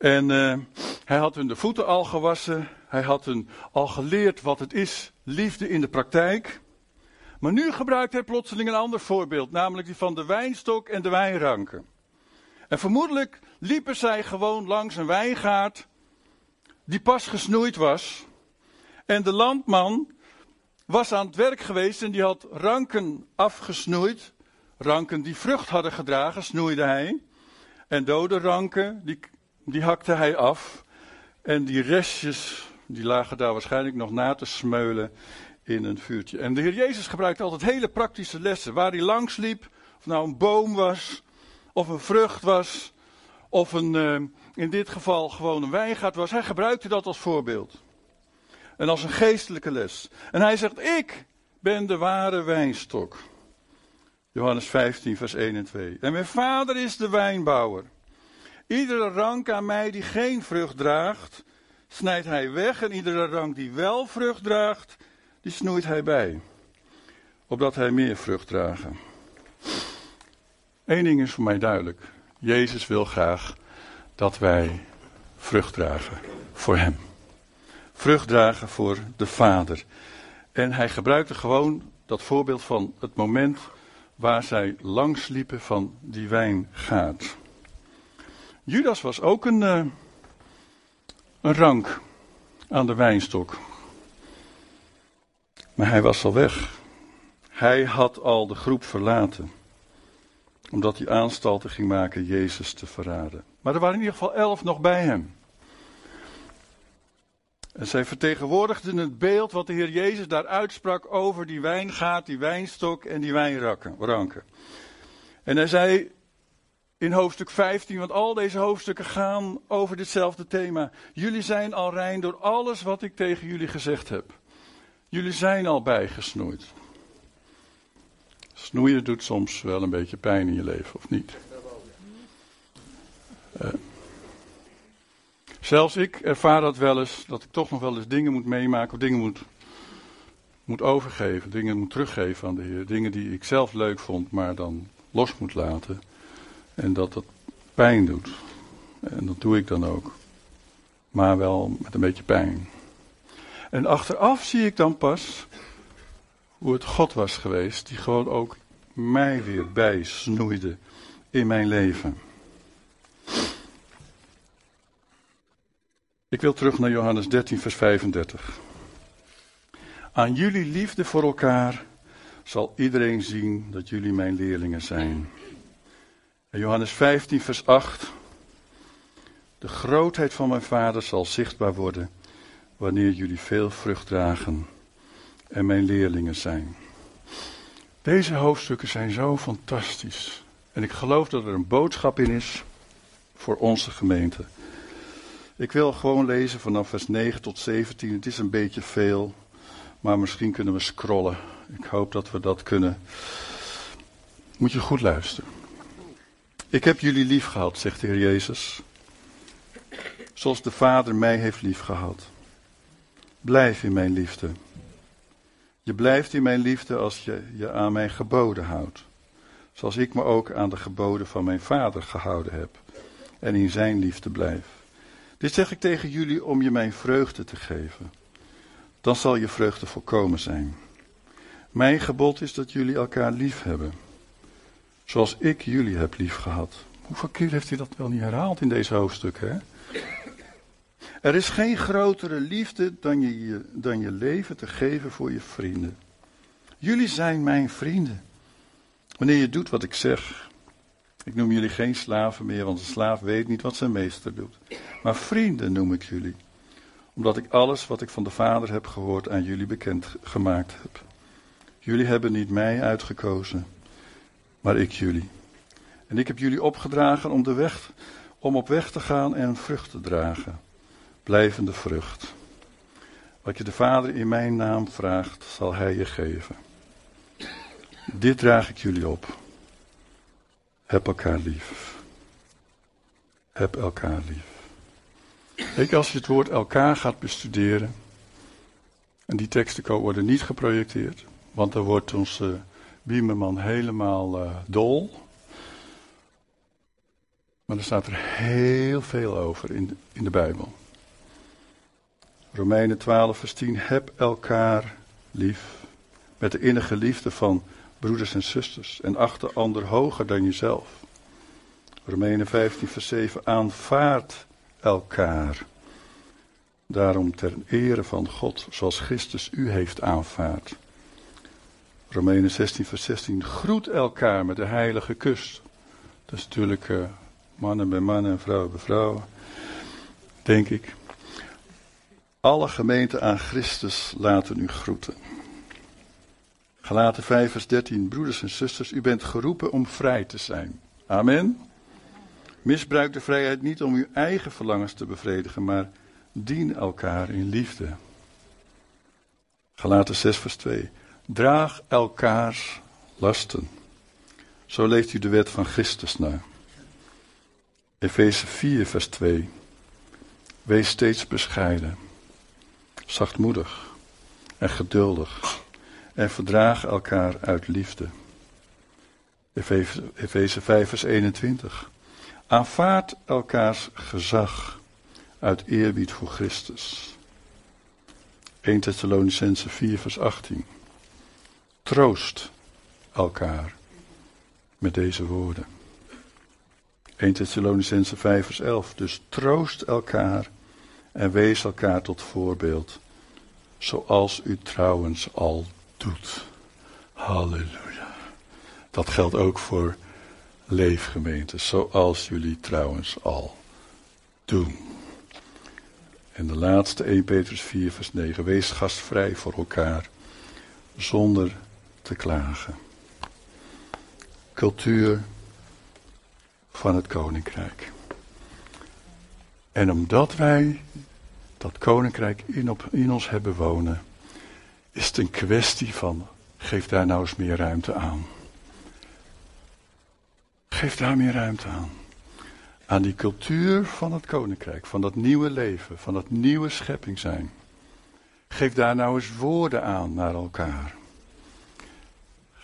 En uh, hij had hun de voeten al gewassen. Hij had hun al geleerd wat het is, liefde in de praktijk. Maar nu gebruikt hij plotseling een ander voorbeeld, namelijk die van de wijnstok en de wijnranken. En vermoedelijk liepen zij gewoon langs een wijngaard die pas gesnoeid was. En de landman was aan het werk geweest en die had ranken afgesnoeid. Ranken die vrucht hadden gedragen, snoeide hij. En dode ranken, die, die hakte hij af. En die restjes, die lagen daar waarschijnlijk nog na te smeulen in een vuurtje. En de Heer Jezus gebruikte altijd hele praktische lessen. Waar hij langs liep, of nou een boom was, of een vrucht was, of een, uh, in dit geval gewoon een wijngaard was. Hij gebruikte dat als voorbeeld. En als een geestelijke les. En hij zegt, ik ben de ware wijnstok. Johannes 15, vers 1 en 2. En mijn vader is de wijnbouwer. Iedere rank aan mij die geen vrucht draagt, snijdt hij weg. En iedere rank die wel vrucht draagt, die snoeit hij bij. Opdat hij meer vrucht dragen. Eén ding is voor mij duidelijk. Jezus wil graag dat wij vrucht dragen voor hem. Vrucht dragen voor de Vader. En hij gebruikte gewoon dat voorbeeld van het moment waar zij langs liepen van die wijngaard. Judas was ook een, uh, een rank aan de wijnstok. Maar hij was al weg. Hij had al de groep verlaten. Omdat hij aanstalten ging maken Jezus te verraden. Maar er waren in ieder geval elf nog bij hem. En zij vertegenwoordigden het beeld wat de Heer Jezus daar uitsprak over die wijngaard, die wijnstok en die wijnranken. En hij zei in hoofdstuk 15, want al deze hoofdstukken gaan over ditzelfde thema. Jullie zijn al rein door alles wat ik tegen jullie gezegd heb. Jullie zijn al bijgesnoeid. Snoeien doet soms wel een beetje pijn in je leven, of niet? Uh, zelfs ik ervaar dat wel eens, dat ik toch nog wel eens dingen moet meemaken, of dingen moet, moet overgeven, dingen moet teruggeven aan de Heer. Dingen die ik zelf leuk vond, maar dan los moet laten. En dat dat pijn doet. En dat doe ik dan ook. Maar wel met een beetje pijn. En achteraf zie ik dan pas hoe het God was geweest, die gewoon ook mij weer bijsnoeide in mijn leven. Ik wil terug naar Johannes 13, vers 35. Aan jullie liefde voor elkaar zal iedereen zien dat jullie mijn leerlingen zijn. Johannes 15, vers 8. De grootheid van mijn vader zal zichtbaar worden wanneer jullie veel vrucht dragen en mijn leerlingen zijn. Deze hoofdstukken zijn zo fantastisch. En ik geloof dat er een boodschap in is voor onze gemeente. Ik wil gewoon lezen vanaf vers 9 tot 17. Het is een beetje veel, maar misschien kunnen we scrollen. Ik hoop dat we dat kunnen. Moet je goed luisteren. Ik heb jullie lief gehad, zegt de Heer Jezus. Zoals de Vader mij heeft lief gehad. Blijf in mijn liefde. Je blijft in mijn liefde als je je aan mijn geboden houdt. Zoals ik me ook aan de geboden van mijn Vader gehouden heb. En in zijn liefde blijf. Dit zeg ik tegen jullie om je mijn vreugde te geven. Dan zal je vreugde volkomen zijn. Mijn gebod is dat jullie elkaar lief hebben. Zoals ik jullie heb lief gehad. Hoeveel keer heeft hij dat wel niet herhaald in deze hoofdstukken? Hè? Er is geen grotere liefde dan je, dan je leven te geven voor je vrienden. Jullie zijn mijn vrienden. Wanneer je doet wat ik zeg. Ik noem jullie geen slaven meer, want een slaaf weet niet wat zijn meester doet. Maar vrienden noem ik jullie. Omdat ik alles wat ik van de Vader heb gehoord aan jullie bekend gemaakt heb. Jullie hebben niet mij uitgekozen, maar ik jullie. En ik heb jullie opgedragen om, de weg, om op weg te gaan en vrucht te dragen blijvende vrucht. Wat je de Vader in mijn naam vraagt, zal Hij je geven. Dit draag ik jullie op. Heb elkaar lief. Heb elkaar lief. Kijk, als je het woord elkaar gaat bestuderen, en die teksten worden niet geprojecteerd, want dan wordt onze Biemerman helemaal uh, dol. Maar er staat er heel veel over in de, in de Bijbel. Romeinen 12, vers 10. Heb elkaar lief. Met de innige liefde van broeders en zusters. En acht de ander hoger dan jezelf. Romeinen 15, vers 7. Aanvaard elkaar. Daarom ter ere van God, zoals Christus u heeft aanvaard. Romeinen 16, vers 16. Groet elkaar met de heilige kus. Dat is natuurlijk uh, mannen bij mannen en vrouwen bij vrouwen. Denk ik. Alle gemeenten aan Christus laten u groeten. Galaten 5 vers 13, broeders en zusters, u bent geroepen om vrij te zijn. Amen. Misbruik de vrijheid niet om uw eigen verlangens te bevredigen, maar dien elkaar in liefde. Galaten 6 vers 2, draag elkaars lasten. Zo leeft u de wet van Christus na. Efeze 4 vers 2, wees steeds bescheiden zachtmoedig en geduldig en verdraag elkaar uit liefde. Efeze 5 vers 21. Aanvaard elkaars gezag uit eerbied voor Christus. 1 Thessalonicense 4 vers 18. Troost elkaar met deze woorden. 1 Thessalonicense 5 vers 11. Dus troost elkaar en wees elkaar tot voorbeeld, zoals u trouwens al doet. Halleluja. Dat geldt ook voor leefgemeenten, zoals jullie trouwens al doen. En de laatste 1 Petrus 4 vers 9. Wees gastvrij voor elkaar, zonder te klagen. Cultuur van het koninkrijk. En omdat wij dat koninkrijk in, op, in ons hebben wonen, is het een kwestie van, geef daar nou eens meer ruimte aan. Geef daar meer ruimte aan. Aan die cultuur van het koninkrijk, van dat nieuwe leven, van dat nieuwe schepping zijn. Geef daar nou eens woorden aan naar elkaar.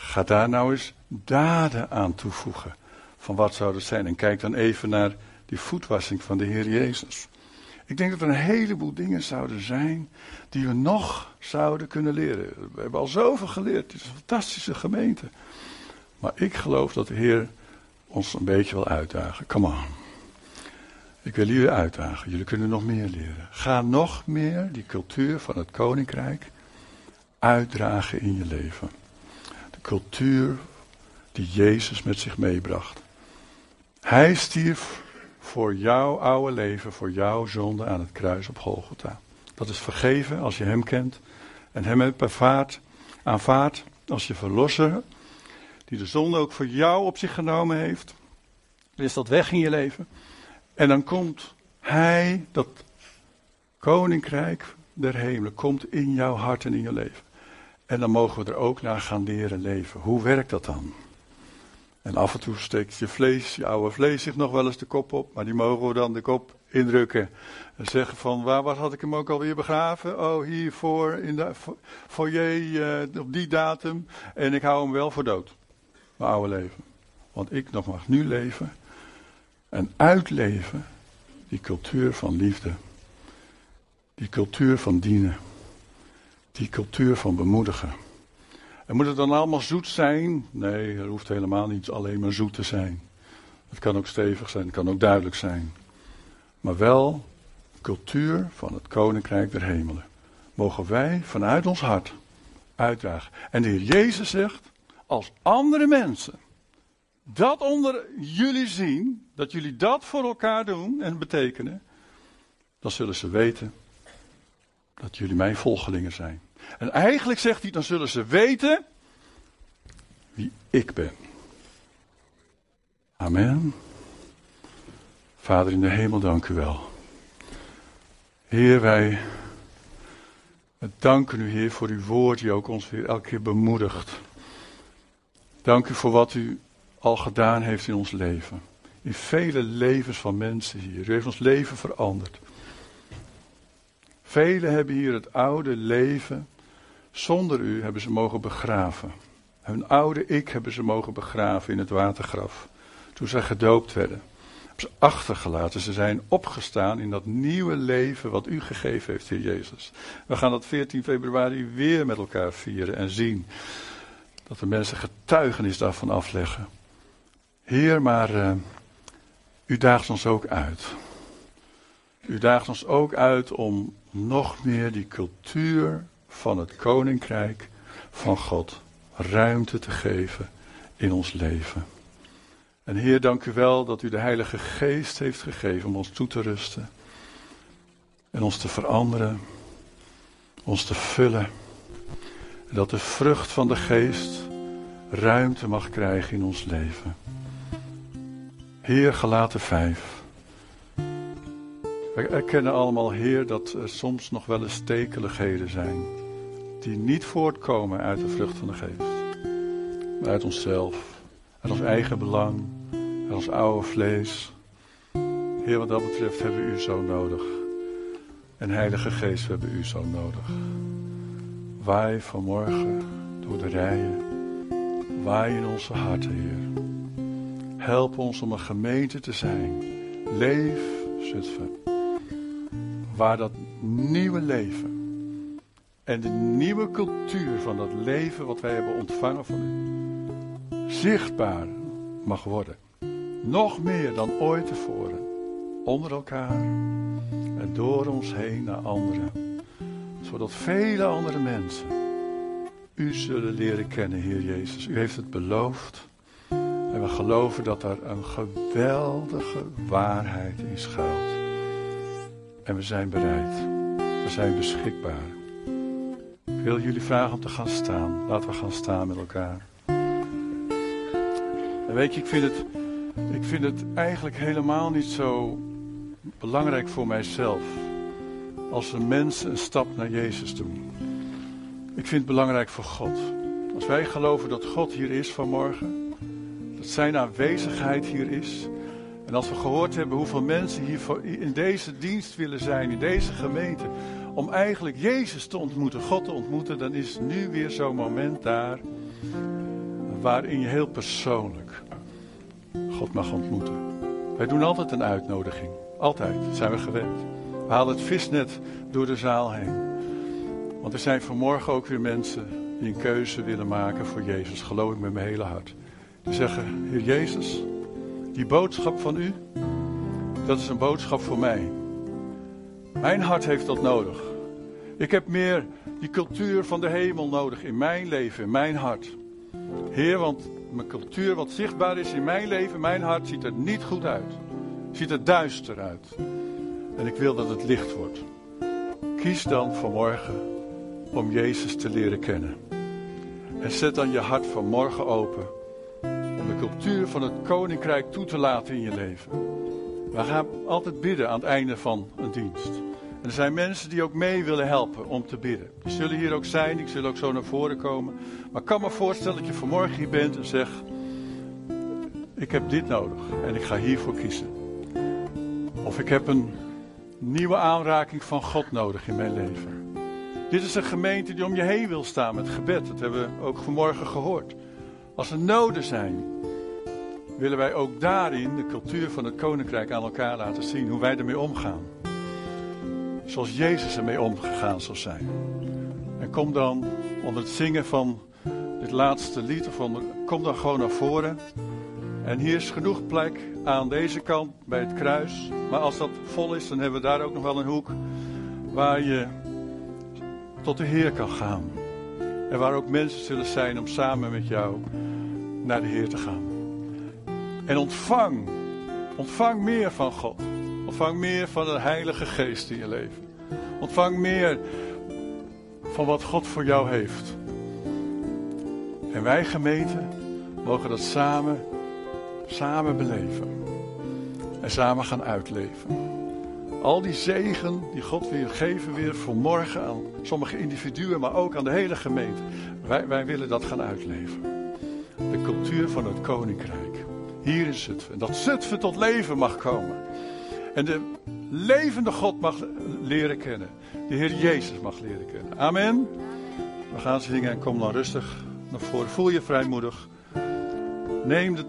Ga daar nou eens daden aan toevoegen. Van wat zou dat zijn? En kijk dan even naar Die voetwassing van de Heer Jezus. Ik denk dat er een heleboel dingen zouden zijn die we nog zouden kunnen leren. We hebben al zoveel geleerd. Het is een fantastische gemeente. Maar ik geloof dat de Heer ons een beetje wil uitdagen. Come on. Ik wil jullie uitdagen. Jullie kunnen nog meer leren. Ga nog meer die cultuur van het koninkrijk uitdragen in je leven. Cultuur die Jezus met zich meebracht. Hij stierf voor jouw oude leven, voor jouw zonde aan het kruis op Golgotha. Dat is vergeven als je Hem kent en Hem hebt ervaart, aanvaardt als je verlosser, die de zonde ook voor jou op zich genomen heeft. Dan is dat weg in je leven. En dan komt Hij, dat koninkrijk der hemelen, komt in jouw hart en in je leven. En dan mogen we er ook naar gaan leren leven. Hoe werkt dat dan? En af en toe steekt je vlees, je oude vlees zich nog wel eens de kop op, maar die mogen we dan de kop indrukken. En zeggen van, waar, waar had ik hem ook alweer begraven? Oh, hiervoor, in de foyer, uh, op die datum. En ik hou hem wel voor dood. Mijn oude leven. Want ik nog mag nu leven en uitleven die cultuur van liefde. Die cultuur van dienen. Die cultuur van bemoedigen. En moet het dan allemaal zoet zijn? Nee, er hoeft helemaal niet alleen maar zoet te zijn. Het kan ook stevig zijn, het kan ook duidelijk zijn. Maar wel cultuur van het Koninkrijk der Hemelen. Mogen wij vanuit ons hart uitdragen. En de Heer Jezus zegt, als andere mensen dat onder jullie zien, dat jullie dat voor elkaar doen en betekenen, dan zullen ze weten dat jullie mijn volgelingen zijn. En eigenlijk zegt hij, dan zullen ze weten wie ik ben. Amen. Vader in de hemel, dank u wel. Heer, wij danken u, Heer, voor uw woord die ook ons weer elke keer bemoedigt. Dank u voor wat u al gedaan heeft in ons leven. In vele levens van mensen hier. U heeft ons leven veranderd. Velen hebben hier het oude leven zonder u hebben ze mogen begraven. Hun oude ik hebben ze mogen begraven in het watergraf. Toen zij gedoopt werden. Hebben ze achtergelaten. Ze zijn opgestaan in dat nieuwe leven wat u gegeven heeft, Heer Jezus. We gaan dat 14 februari weer met elkaar vieren en zien. Dat de mensen getuigenis daarvan afleggen. Heer, maar uh, u daagt ons ook uit. U daagt ons ook uit om nog meer die cultuur van het koninkrijk van God ruimte te geven in ons leven. En Heer, dank u wel dat u de Heilige Geest heeft gegeven om ons toe te rusten en ons te veranderen, ons te vullen. En dat de vrucht van de Geest ruimte mag krijgen in ons leven. Heer, gelaten vijf. We erkennen allemaal, Heer, dat er soms nog wel eens stekeligheden zijn die niet voortkomen uit de vrucht van de geest. Maar uit onszelf, uit ons eigen belang, uit ons oude vlees. Heer, wat dat betreft hebben we u zo nodig. En Heilige Geest, we hebben u zo nodig. Waai vanmorgen door de rijen. Waai in onze harten, Heer. Help ons om een gemeente te zijn. Leef, Zutphen. Waar dat nieuwe leven en de nieuwe cultuur van dat leven wat wij hebben ontvangen van u zichtbaar mag worden. Nog meer dan ooit tevoren. Onder elkaar en door ons heen naar anderen. Zodat vele andere mensen u zullen leren kennen, Heer Jezus. U heeft het beloofd. En we geloven dat daar een geweldige waarheid in schuilt. En we zijn bereid. We zijn beschikbaar. Wil jullie vragen om te gaan staan. Laten we gaan staan met elkaar. En weet je, ik vind het, ik vind het eigenlijk helemaal niet zo belangrijk voor mijzelf. Als een mensen een stap naar Jezus doen. Ik vind het belangrijk voor God. Als wij geloven dat God hier is vanmorgen. Dat zijn aanwezigheid hier is. En als we gehoord hebben hoeveel mensen hier in deze dienst willen zijn, in deze gemeente om eigenlijk Jezus te ontmoeten, God te ontmoeten, dan is nu weer zo'n moment daar waarin je heel persoonlijk God mag ontmoeten. Wij doen altijd een uitnodiging. Altijd, zijn we gewend. We halen het visnet door de zaal heen. Want er zijn vanmorgen ook weer mensen die een keuze willen maken voor Jezus. Geloof ik met mijn hele hart. Die zeggen, Heer Jezus, die boodschap van u, dat is een boodschap voor mij. Mijn hart heeft dat nodig. Ik heb meer die cultuur van de hemel nodig in mijn leven, in mijn hart. Heer, want mijn cultuur wat zichtbaar is in mijn leven, mijn hart, ziet er niet goed uit. Ziet er duister uit. En ik wil dat het licht wordt. Kies dan vanmorgen om Jezus te leren kennen. En zet dan je hart vanmorgen open om de cultuur van het koninkrijk toe te laten in je leven. We gaan altijd bidden aan het einde van een dienst. En er zijn mensen die ook mee willen helpen om te bidden. Die zullen hier ook zijn, die zullen ook zo naar voren komen. Maar ik kan me voorstellen dat je vanmorgen hier bent en zegt: Ik heb dit nodig en ik ga hiervoor kiezen. Of ik heb een nieuwe aanraking van God nodig in mijn leven. Dit is een gemeente die om je heen wil staan met gebed. Dat hebben we ook vanmorgen gehoord. Als er noden zijn, willen wij ook daarin de cultuur van het koninkrijk aan elkaar laten zien. Hoe wij ermee omgaan. Zoals Jezus ermee omgegaan zal zijn. En kom dan onder het zingen van dit laatste lied, of kom dan gewoon naar voren. En hier is genoeg plek aan deze kant bij het kruis. Maar als dat vol is, dan hebben we daar ook nog wel een hoek waar je tot de Heer kan gaan. En waar ook mensen zullen zijn om samen met jou naar de Heer te gaan. En ontvang, ontvang meer van God. Ontvang meer van de Heilige Geest in je leven. Ontvang meer van wat God voor jou heeft. En wij gemeente mogen dat samen, samen beleven. En samen gaan uitleven. Al die zegen die God weer geven weer voor morgen aan sommige individuen, maar ook aan de hele gemeente. Wij, wij willen dat gaan uitleven. De cultuur van het koninkrijk. Hier in Zutphen. En dat Zutphen tot leven mag komen. En de levende God mag leren kennen. De Heer Jezus mag leren kennen. Amen. We gaan zingen en kom dan rustig naar voren. Voel je vrijmoedig. Neem de,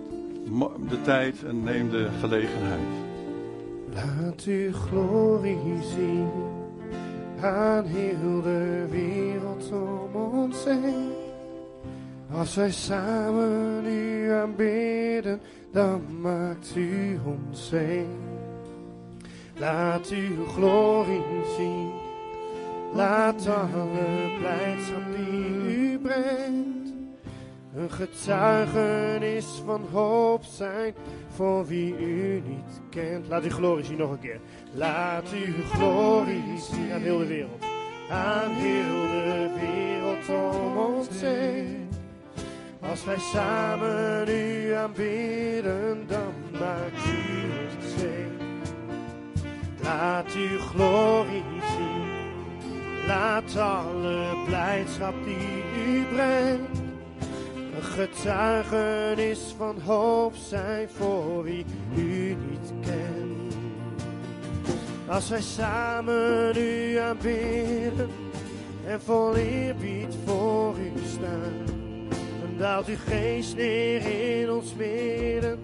de tijd en neem de gelegenheid. Laat uw glorie zien aan heel de wereld om ons heen. Als wij samen u aanbidden, dan maakt u ons heen. Laat uw glorie zien, laat alle blijdschap die u brengt. Een getuigenis van hoop zijn voor wie u niet kent. Laat uw glorie zien nog een keer. Laat uw glorie zien aan heel de wereld. Aan heel de wereld om ons heen. Als wij samen u aanbidden, dan maakt u ons heen. Laat uw glorie zien. Laat alle blijdschap die u brengt. Een getuigenis van hoop zijn voor wie u niet kent. Als wij samen u aanbidden en vol eerbied voor u staan. Daalt uw geest neer in ons midden.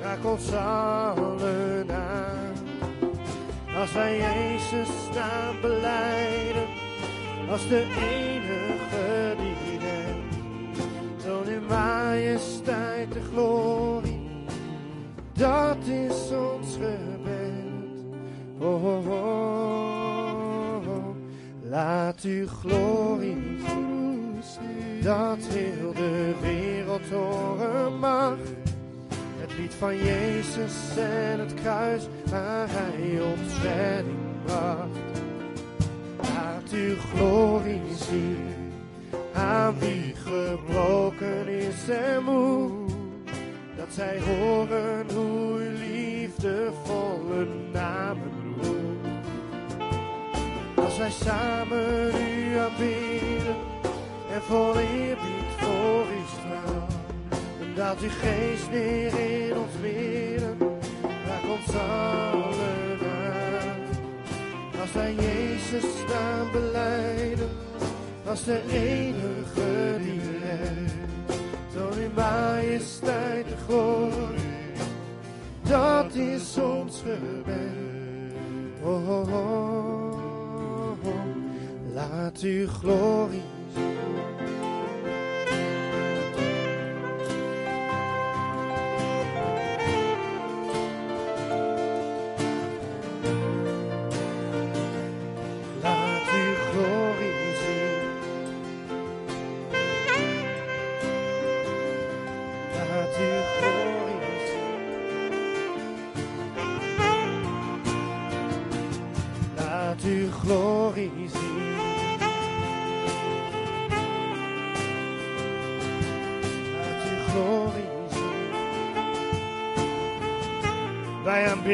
Raak ons allen aan. Als wij Jezus naam beleiden, als de enige die redt, toon in majesteit de glorie, dat is ons gebed. Oh, oh. laat uw glorie zien, dat heel de wereld horen mag. Het lied van Jezus en het kruis waar hij ons redding bracht. Laat uw glorie zien aan wie gebroken is en moe. Dat zij horen hoe uw liefdevolle namen roept. Als wij samen u aanbidden en vol eerbied voor u staan. Dan daalt uw geest neer in ons midden, raak ons allen aan. Als wij Jezus staan beleiden, als de enige die redt. Toon in majesteit de dat dat is ons gebed. Oh, oh, oh, oh. laat uw glorie うん。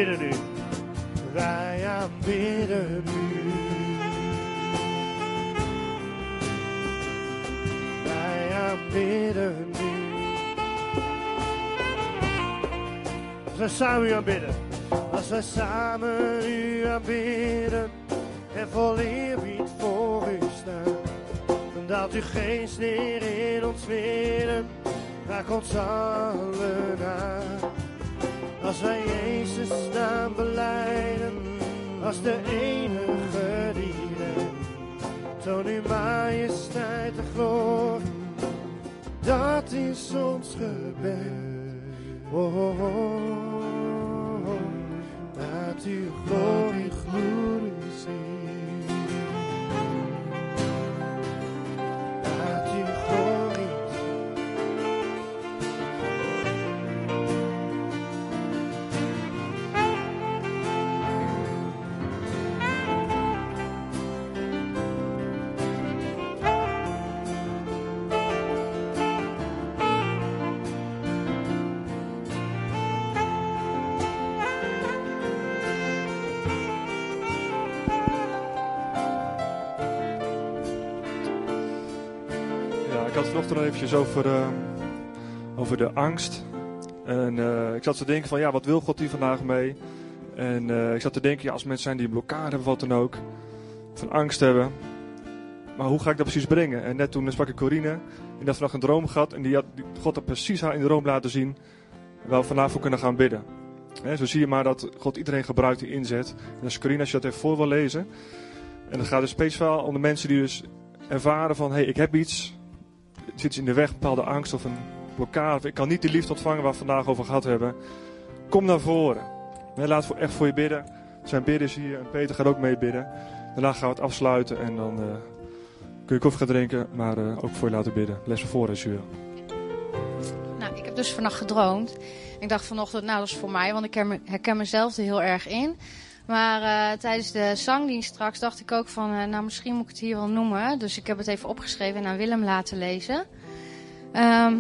U. Wij aanbidden u. Wij aanbidden u. Als wij samen u aanbidden. Als wij samen u aanbidden. En vol eerbied voor u staan. Dan daalt uw geest neer in ons midden. Raak ons allen aan. Als wij Jezus naam beleiden, als de enige die redt. Toon uw majesteit en glorie, dat is ons gebed. Oh, oh, oh, oh. laat uw glorie, vanochtend nog eventjes over, eh, over de angst. En eh, ik zat te denken van, ja, wat wil God hier vandaag mee? En eh, ik zat te denken, ja, als mensen zijn die blokkade hebben, wat dan ook, van angst hebben. Maar hoe ga ik dat precies brengen? En net toen sprak ik Corine, en had vannacht een droom gehad. En die had God had precies haar in de droom laten zien, waar we vandaag voor kunnen gaan bidden. Hè, zo zie je maar dat God iedereen gebruikt die inzet. En als Corine, als je dat even voor wil lezen. En dan gaat het speciaal om de mensen die dus ervaren van, hé, hey, ik heb iets, zit in de weg, een bepaalde angst of een blokkade. Ik kan niet die liefde ontvangen waar we vandaag over gehad hebben. Kom naar voren. Laat voor, echt voor je bidden. Zijn bidders hier en Peter gaat ook mee bidden. Daarna gaan we het afsluiten en dan eh, kun je koffie gaan drinken, maar eh, ook voor je laten bidden. Lees me voor als je wil. Nou, ik heb dus vannacht gedroomd. Ik dacht vanochtend, nou dat is voor mij, want ik herken mezelf er heel erg in. Maar eh, tijdens de zangdienst straks dacht ik ook van, eh, nou misschien moet ik het hier wel noemen. Dus ik heb het even opgeschreven en aan Willem laten lezen. Ehm,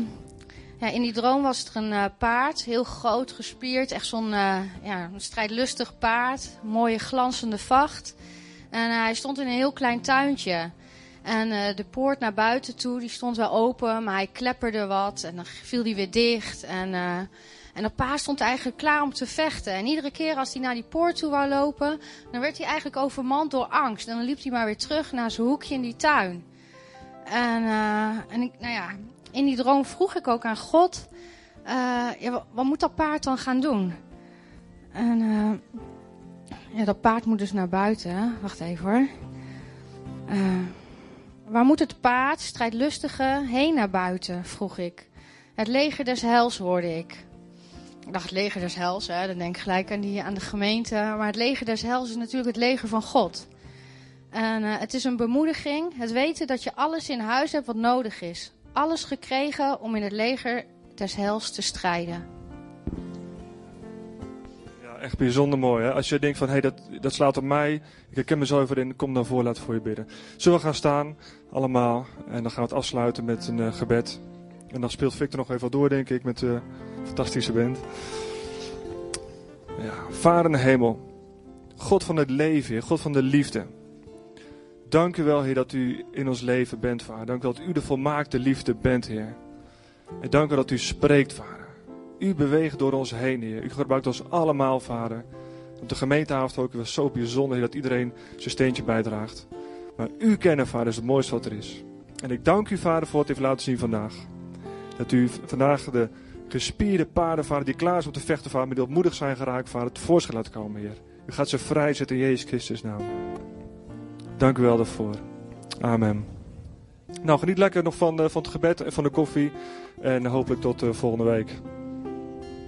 ja, in die droom was er een eh, paard, heel groot, gespierd. Echt zo'n ja, strijdlustig paard, mooie glanzende vacht. En hij stond in een heel klein tuintje. En de poort naar buiten toe, die stond wel open, maar hij klepperde wat en dan viel die weer dicht. En, en dat paard stond eigenlijk klaar om te vechten. En iedere keer als hij naar die poort toe wou lopen, dan werd hij eigenlijk overmand door angst. En dan liep hij maar weer terug naar zijn hoekje in die tuin. En, eh, en ik, nou ja, in die droom vroeg ik ook aan God, eh, ja, wat, moet dat paard dan gaan doen? En eh, ja, dat paard moet dus naar buiten. Wacht even hoor. Waar moet het paard, strijdlustige, heen naar buiten? vroeg ik. Het leger des hels hoorde ik. Ik dacht, leger des hels, hè, dan denk ik gelijk aan, die, aan de gemeente. Maar het leger des hels is natuurlijk het leger van God. En eh, het is een bemoediging, het weten dat je alles in huis hebt wat nodig is. Alles gekregen om in het leger des hels te strijden. Ja, echt bijzonder mooi. Hè? Als je denkt van, hé, hey, dat, dat slaat op mij. Ik herken mezelf erin. Kom dan voor, laat voor je bidden. Zullen we gaan staan, allemaal. En dan gaan we het afsluiten met een eh, gebed. En dan speelt Victor nog even door, denk ik, met de fantastische band. Ja, Vader in de hemel. God van het leven, Heer, God van de liefde. Dank u wel, Heer, dat u in ons leven bent, Vader. Dank u wel dat u de volmaakte liefde bent, Heer. En dank u dat u spreekt, Vader. U beweegt door ons heen, Heer. U gebruikt ons allemaal, Vader. Op de gemeenteavond ook was zo bijzonder, Heer, dat iedereen zijn steentje bijdraagt. Maar u kennen, Vader, is het mooiste wat er is. En ik dank u, Vader, voor wat u heeft laten zien vandaag. Dat u vandaag de gespierde paarden, vader, die klaar zijn om te vechten, vader, maar die opmoedig zijn geraakt, vader, tevoorschijn laten komen, Heer. U gaat ze vrijzetten in Jezus Christus naam. Dank u wel daarvoor. Amen. Nou, geniet lekker nog van, eh, van het gebed en van de koffie. En hopelijk tot uh, volgende week.